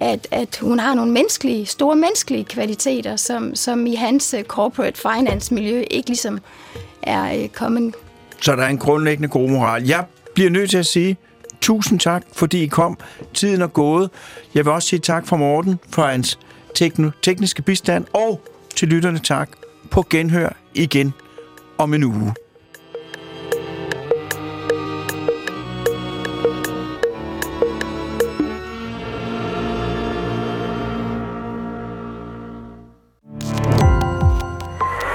at, at hun har nogle menneskelige, store menneskelige kvaliteter, som, som i hans øh, corporate finance-miljø ikke ligesom er øh, kommet. Så der er en grundlæggende god moral. Jeg bliver nødt til at sige tusind tak, fordi I kom. Tiden er gået. Jeg vil også sige tak for Morten for hans tekn- tekniske bistand, og til lytterne tak på genhør igen om en uge.